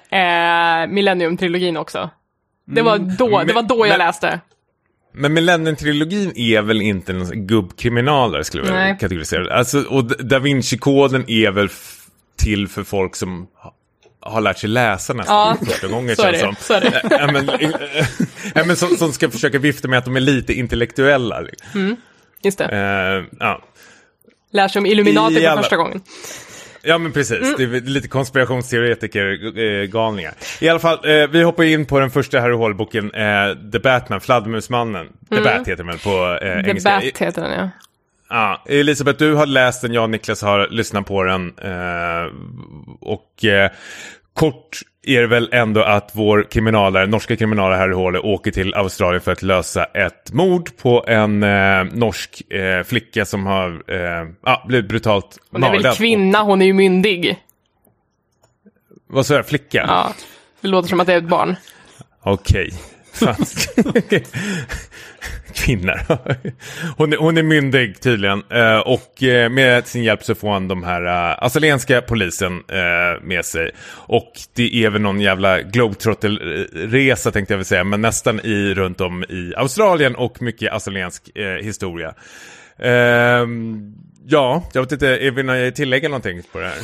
Millennium-trilogin också. Det var då, det var då jag Men- läste. Men Millennium-trilogin är väl inte en gubbkriminalare skulle jag Nej. kategorisera. Alltså, och Da- Vinci-koden är väl till för folk som ha- har lärt sig läsa nästan Ja, för första gången känns som. så är det. Ja, men, ja, men som, som ska försöka vifta med att de är lite intellektuella. Just det. Eh, ja. Lär sig om Illuminati för första gången. Ja men precis, Mm. det är lite konspirationsteoretiker, eh, galningar. I alla fall, eh, vi hoppar in på den första Harry Hall-boken, eh, The Batman, Fladdermusmannen. The Bat heter den på eh, Mm. The engelska. Bat heter den ja. Ja, Elisabeth, du har läst den, jag och Niklas har lyssnat på den. Eh, och eh, kort är det väl ändå att vår kriminalare, norska kriminalare Harry Håle åker till Australien för att lösa ett mord på en eh, norsk eh, flicka som har eh, ja, blivit brutalt Hon är väl mördad. kvinna, hon är ju myndig. Vad sa jag? Flicka? Ja. Det låter som att det är ett barn. Okej. Fan. Kvinnor. hon, är, hon är myndig tydligen. Eh, och eh, med sin hjälp så får han de här eh, uh, australienska polisen med sig. Och det är väl någon jävla globetrotterresa tänkte jag väl säga. Men nästan i, runt om i Australien och mycket australiensk historia. Ehm, ja, jag vet inte, vill ni tillägga någonting på det här?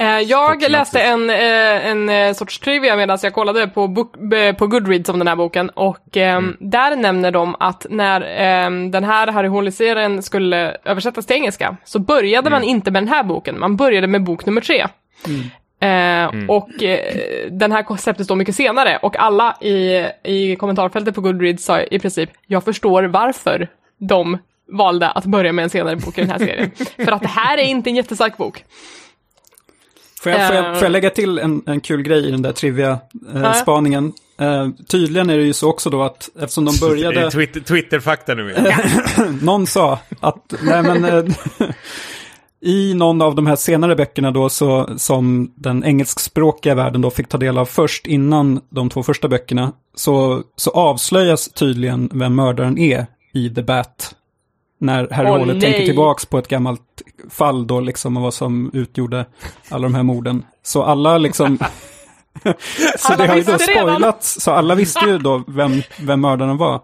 Eh, jag läste en, eh, en eh, sorts trivia medan jag kollade på, book, på Goodreads om den här boken. Och ehm, där nämner de att när ehm, den här Harry Hole-serien skulle översättas till engelska så började man inte med den här boken, man började med bok nummer tre. Eh, Och eh, den här släpptes då mycket senare. Och alla i, i kommentarfältet på Goodreads sa i princip jag förstår varför de valde att börja med en senare bok i den här serien. För att det här är inte en jättestark bok. Får jag, får jag, Eh. får jag lägga till en, en kul grej i den där trivia-spaningen? Eh, tydligen är det ju så också då att eftersom de började... Twitter, Twitter-fakta nu. igen. Någon sa att, nej men, eh, i någon av de här senare böckerna då så, som den engelskspråkiga världen då fick ta del av först innan de två första böckerna, så, så avslöjas tydligen vem mördaren är i The Bat. När Harry nej. tänker tillbaks på ett gammalt fall då liksom och vad som utgjorde alla de här morden. Så alla liksom... så Alla det har ju då redan. spoilats, så alla visste ju då vem, vem mördaren var.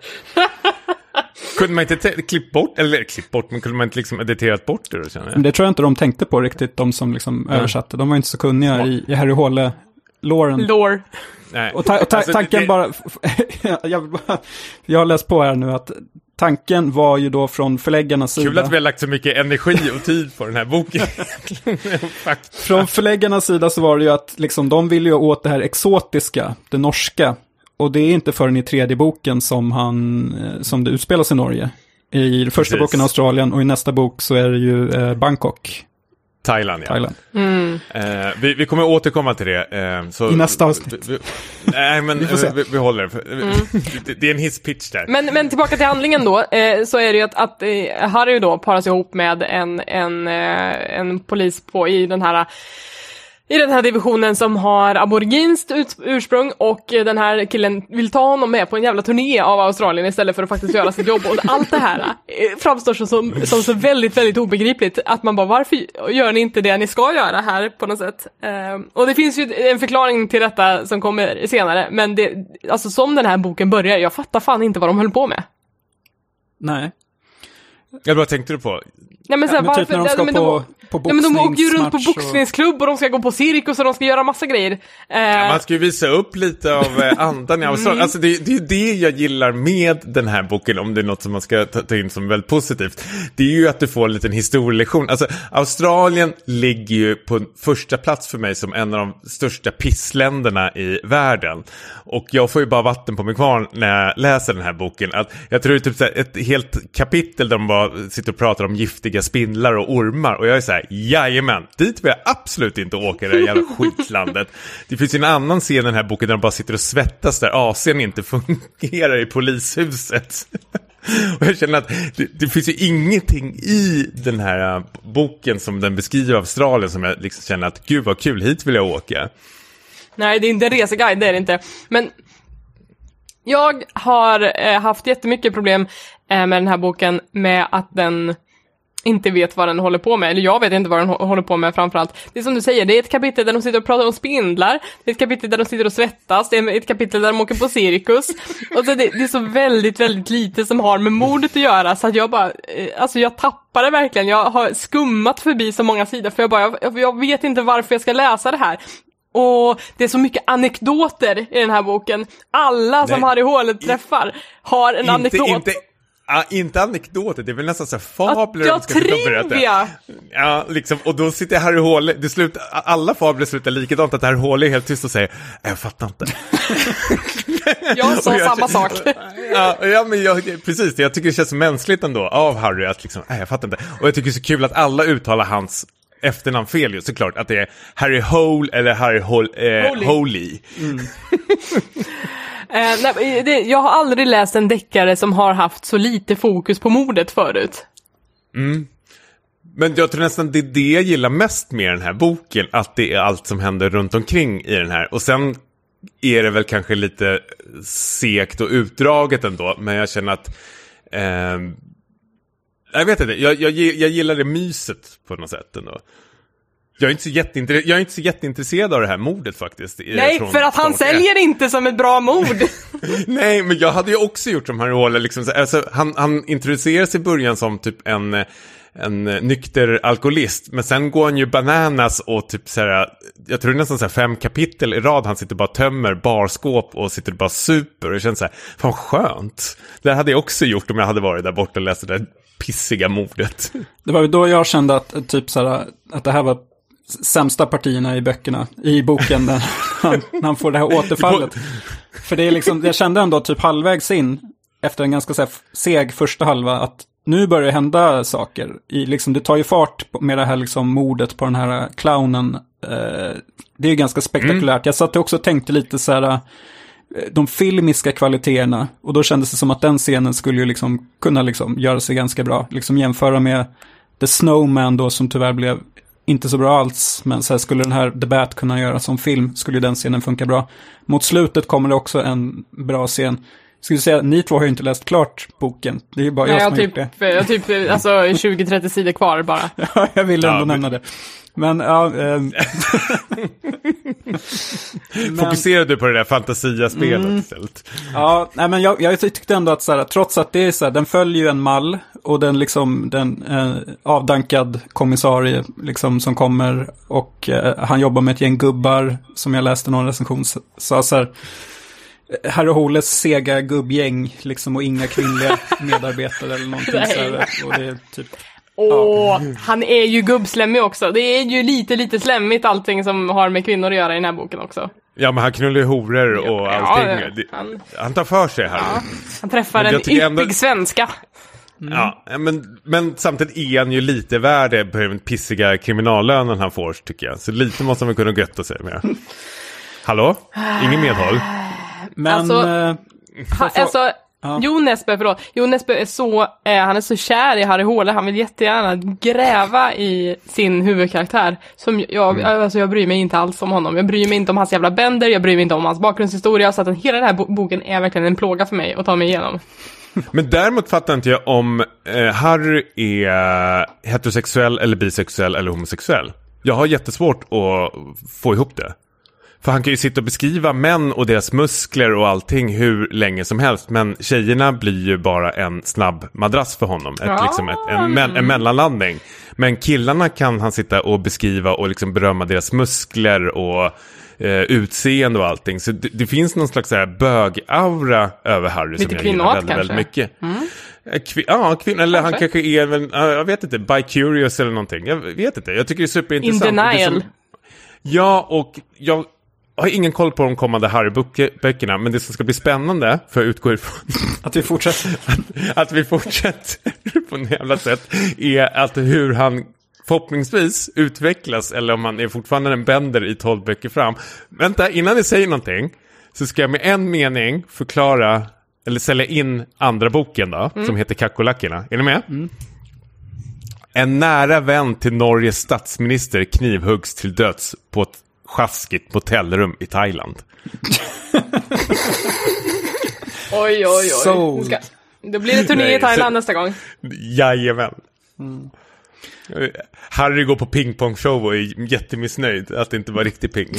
Kunde man inte te- klippt bort, eller klippt bort, men kunde man inte liksom editerat bort det då känner Men jag? det tror jag inte de tänkte på riktigt, de som liksom översatte. De var inte så kunniga i, i Harry Hole-låren. Lore. Nej. Och, ta, och ta, Alltså, tanken det- bara, jag, vill bara, jag har läst på här nu att tanken var ju då från förläggarnas Kul sida. att vi har lagt så mycket energi och tid på den här boken. Från förläggarnas sida så var det ju att liksom, de ville ju åt det här exotiska, det norska. Och det är inte förrän i tredje boken som, han, eh, som det utspelas i Norge. I första Precis. boken Australien och i nästa bok så är det ju eh, Bangkok, Thailand, ja. Thailand. Eh, vi, vi kommer återkomma till det. eh, så, I nästa avsnitt. Vi, vi, nej, men Vi vi, vi håller det. för- det. Det är en hisspitch där. Men, men tillbaka till handlingen då, eh, så är det ju att, att eh, Harry då paras ihop med en, en, eh, en polis på, i den här i den här divisionen som har aboriginskt ursprung och den här killen vill ta honom med på en jävla turné av Australien istället för att faktiskt göra sitt jobb. Och allt det här eh, framstår som, som, som så väldigt, väldigt obegripligt. Att man bara, varför gör ni inte det ni ska göra här på något sätt? Eh, och det finns ju en förklaring till detta som kommer senare, men det, alltså som den här boken börjar, jag fattar fan inte vad de höll på med. Nej. Ja, vad tänkte du på? Nej men, så här, men typ när de ja, ska men på, på Ja, men de åker ju runt på boxningsklubb och de ska gå på cirkus och de ska göra massa grejer. Eh, Man ska ju visa upp lite av eh, andan i Australien. Alltså det, det är ju det jag gillar med den här boken, om det är något som man ska ta, ta in som väldigt positivt. Det är ju att du får en liten historielektion. Alltså Australien ligger ju på första plats för mig som en av de största pissländerna i världen. Och jag får ju bara vatten på min kvarn när jag läser den här boken. Att jag tror det är typ så här ett helt kapitel där de bara sitter och pratar om giftiga spindlar och ormar. Och jag är så här, jajamän, dit vill jag absolut inte åka, det där jävla skitlandet. Det finns ju en annan scen i den här boken där de bara sitter och svettas där AC'n inte fungerar i polishuset. Och jag känner att det, det finns ju ingenting i den här äh, boken som den beskriver Australien som jag liksom känner att gud vad kul, hit vill jag åka. Nej, det är inte en reseguide, det är det inte. Men jag har eh, haft jättemycket problem med den här boken med att den inte vet vad den håller på med, eller jag vet inte vad den hå- håller på med framförallt. Det är som du säger, det är ett kapitel där de sitter och pratar om spindlar, det är ett kapitel där de sitter och svettas, det är ett kapitel där de åker på cirkus. Och så det, det är så väldigt, väldigt lite som har med mordet att göra, så att jag bara, eh, alltså jag tappade verkligen, jag har skummat förbi så många sidor, för jag bara, jag, jag vet inte varför jag ska läsa det här. Och det är så mycket anekdoter i den här boken. Alla som Nej. Harry Hålet träffar har en Inte, anekdot. inte, ja, inte anekdoter, det är väl nästan så här fabler ja, de ska sitta och berätta. trivia! Ja, liksom, och då sitter Harry Håle, det slutar, alla fabler slutar likadant, att Harry Håle är helt tyst och säger jag fattar inte. Jag sa jag samma sak. Ja, ja men jag, precis, jag tycker det känns mänskligt ändå av Harry att liksom, nej jag fattar inte. Och jag tycker det är så kul att alla uttalar hans efternamn fel ju såklart, att det är Harry Hole eller Harry Hol, eh, Holy. Holy. Eh, nej, eh, det, jag har aldrig läst en deckare som har haft så lite fokus på mordet förut. Mm. Men jag tror nästan det är det jag gillar mest med den här boken, att det är allt som händer runt omkring i den här. Och sen är det väl kanske lite segt och utdraget ändå, men jag känner att... eh, jag vet inte, jag, jag, jag gillar det myset på något sätt ändå. Jag är inte så, jätteintre- jag är inte så jätteintresserad av det här mordet faktiskt. i- Nej, från- för att han från- säljer inte som ett bra mord. Nej, men jag hade ju också gjort som Harry. Liksom, så- alltså, han, han introduceras i början som typ en, en eh, nykter alkoholist. Men sen går han ju bananas och typ så här, jag tror det är nästan så här fem kapitel i rad, han sitter bara tömmer barskåp och sitter bara super. Och det känns så här, fan skönt. Det hade jag också gjort om jag hade varit där borta och läst det där pissiga mordet. Det var ju då jag kände att, eh, typ så här, att det här var sämsta partierna i böckerna, i boken, när han, när han får det här återfallet. För det är liksom, jag kände ändå typ halvvägs in, efter en ganska så här, seg första halva, att nu börjar det hända saker. I, liksom, det tar ju fart med det här liksom, mordet på den här clownen. Eh, det är ju ganska spektakulärt. Jag satt också och tänkte lite så här, eh, de filmiska kvaliteterna. Och då kändes det som att den scenen skulle ju liksom kunna liksom göra sig ganska bra. Liksom jämföra med The Snowman då som tyvärr blev inte så bra alls. Men så här skulle den här The Bat kunna göra som film skulle ju den scenen funka bra. Mot slutet kommer det också en bra scen. Skulle säga, ni två har ju inte läst klart boken. Det är ju bara jag Nej, som jag har har gjort typ, det. jag har typ alltså 20-30 sidor kvar bara. Ja, jag ville ändå Ja, nämna det. Men, ja, men, Fokuserar du på det där fantasia-spelet istället? ja, nej, men jag, jag tyckte ändå att så här, trots att det är så här, den följer ju en mall och den liksom, den eh, avdankad kommissarie liksom som kommer och eh, han jobbar med ett gäng gubbar som jag läste någon recension sa så här, Herr Holes sega gubbgäng liksom och inga kvinnliga medarbetare eller någonting så här. Och det är typ, Åh, han är ju gubbslemmig också. Det är ju lite, lite slemmigt allting som har med kvinnor att göra i den här boken också. Ja, men han knullar ju horor och allting. Ja, Det- han, Han tar för sig här. han träffar en tycker ändå- yppig svenska. Ja, men, men samtidigt är han ju lite värd det på den pissiga kriminallönen han får, tycker jag. Så lite måste han väl kunna götta sig med. Hallå? Ingen medhåll? men Alltså- eh, alltså, Ja. Jo Nesbø, förlåt. Jo Nesbø är så, eh, han är så kär i Harry Håle, han vill jättegärna gräva i sin huvudkaraktär. Som jag, alltså jag bryr mig inte alls om honom. Jag bryr mig inte om hans jävla bänder, jag bryr mig inte om hans bakgrundshistoria. Så att hela den här bo- boken är verkligen en plåga för mig att ta mig igenom. Men däremot fattar inte jag om eh, Harry är heterosexuell eller bisexuell eller homosexuell. Jag har jättesvårt att få ihop det. För han kan ju sitta och beskriva män och deras muskler och allting hur länge som helst. Men tjejerna blir ju bara en snabb madrass för honom. Ett, Ja. liksom ett, en, me- en mellanlandning. Men killarna kan han sitta och beskriva och liksom berömma deras muskler och eh, utseende och allting. Så det, det finns någon slags bög-aura över Harry Lite som jag gillar väldigt, väldigt kanske? mycket. Eh, Kvi- ja, kvinna, eller han Kanske. kanske är väl, jag vet inte, bi-curious eller någonting. Jag vet inte, jag tycker det är In superintressant. Det denial. Ja, och jag har ingen koll på de kommande Harry-böckerna, men det som ska bli spännande, för att utgå ifrån att vi fortsätter. att vi fortsätter på något jävla sätt, är att hur han förhoppningsvis utvecklas, eller om han är fortfarande en bänder i tolv böcker fram. Vänta, innan ni säger någonting, så ska jag med en mening förklara, eller sälja in andra boken då, som heter Kackerlackorna. Är ni med? En nära vän till Norges statsminister knivhuggs till döds på ett sjaskigt motellrum i Thailand. Oj, oj, oj. Ska, då blir det turné Nej, i Thailand så- nästa gång. Jajamän. Harry går på pingpongshow och är jättemissnöjd att det inte var riktig ping.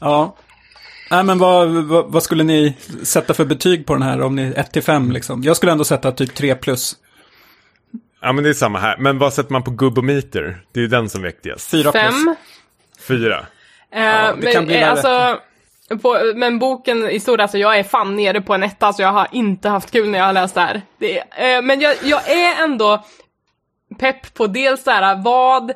Ja. Nej, men vad, vad, vad skulle ni sätta för betyg på den här om ni 1 till 5 liksom? Jag skulle ändå sätta typ 3 plus. Ja men det är samma här. Men vad sätter man på gubbometer? Det är ju den som är viktigast. 4 plus. Fem. Fyra. Eh, det men, kan bli värre. alltså, på, men boken i stort, alltså jag är fan nere på en etta, alltså jag har inte haft kul när jag har läst det här. Det, är- eh, men jag, jag är ändå pepp på dels så här, vad,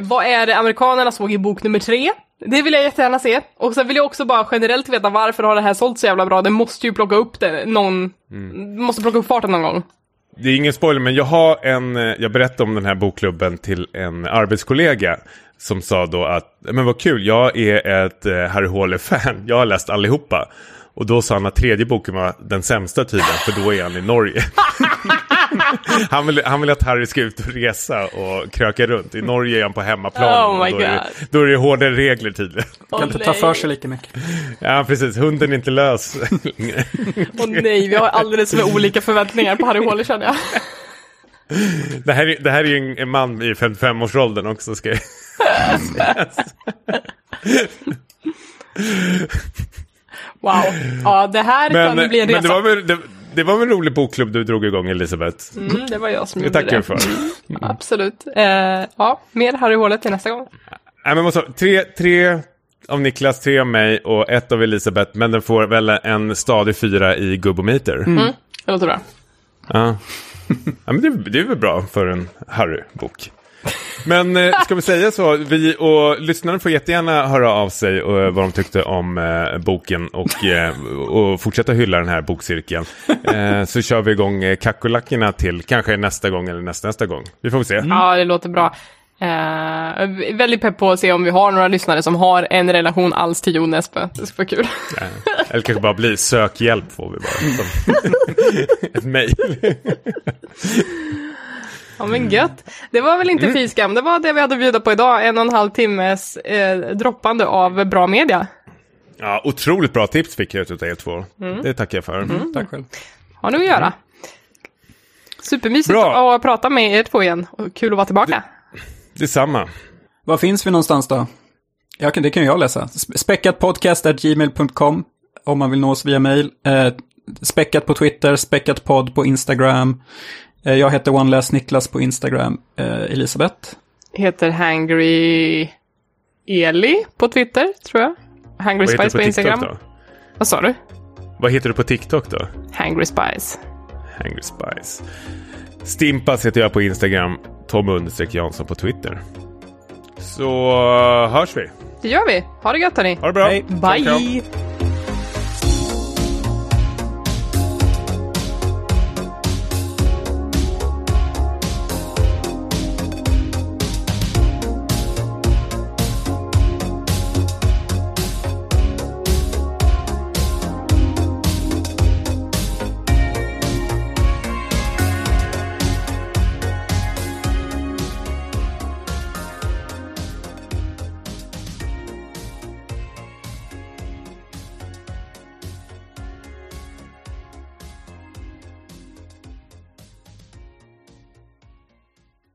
vad är det amerikanerna såg i bok nummer tre? Det vill jag jättegärna se. Och sen vill jag också bara generellt veta varför har det här sålt så jävla bra? Det måste ju plocka upp det någon, måste plocka upp farten någon gång. Det är ingen spoiler men jag har en, eh, jag berättade om den här bokklubben till en arbetskollega. Som sa då att, men vad kul, jag är ett eh, Harry Håle-fan, jag har läst allihopa. Och då sa han att tredje boken var den sämsta tiden, för då är han i Norge. han, vill, han vill att Harry ska ut och resa och kröka runt. I Norge är han på hemmaplan. Oh my då, är, God. då är det hårdare regler tydligen. Kan inte ta för sig lika mycket. Ja, precis. Hunden är inte lös. Åh nej, vi har alldeles för olika förväntningar på Harry Håle känner jag. det, här är, det här är ju en, en man i 55-årsåldern också. Ska jag... Wow. Ja, det här kan ju bli en men resa. det var väl, det, det var en rolig bokklubb du drog igång Elisabeth. Mm, det var jag som gjorde tackar det. jag för. Absolut. Eh, ja, mer Harry Hålet till nästa gång. Nej, men sa- tre, tre av Niklas, tre av mig och ett av Elisabeth. Men den får väl en stadig fyra i gubbometer. Mm, det låter bra. Ja. ja, men det, det är väl bra för en Harry-bok. Men eh, ska vi säga så, vi och lyssnarna får jättegärna höra av sig och eh, vad de tyckte om eh, boken och, eh, och fortsätta hylla den här bokcirkeln. Eh, så kör vi igång eh, kackerlackorna till kanske nästa gång eller nästa, nästa gång. Vi får se. Ja, det låter bra. Eh, väldigt pepp på att se om vi har några lyssnare som har en relation alls till Jon Espe. Det skulle vara kul. Eh, eller kanske bara bli sökhjälp får vi bara. Ett mejl. Ja men gött. Det var väl Mm. inte fy skam. Det var det vi hade att bjuda på idag. En och en halv timmes eh, droppande av bra media. Ja, otroligt bra tips fick jag av er två. Det tackar jag för. Tack själv. Har nu att göra. Supermysigt Bra. att prata med er två igen. Och kul att vara tillbaka. Detsamma. Var finns vi någonstans då? Ja, kan- det kan jag läsa. Späckatpodcast.gmail.com om man vill nå oss via mail. Eh, späckat på Twitter, späckatpodd på Instagram. Eh, jag heter OneLess Niklas på Instagram. Eh, Elisabeth. Heter Hangry Eli på Twitter, tror jag. Hangry Spice på på Instagram. då? Vad sa du? Vad heter du på TikTok då? Hangry Spice. Hangry Spice. Stimpas heter jag på Instagram. Tom understreck Jansson på Twitter. Så uh, hörs vi. Det gör vi. Ha det gött hörni. Ha det bra. Hej. Bye!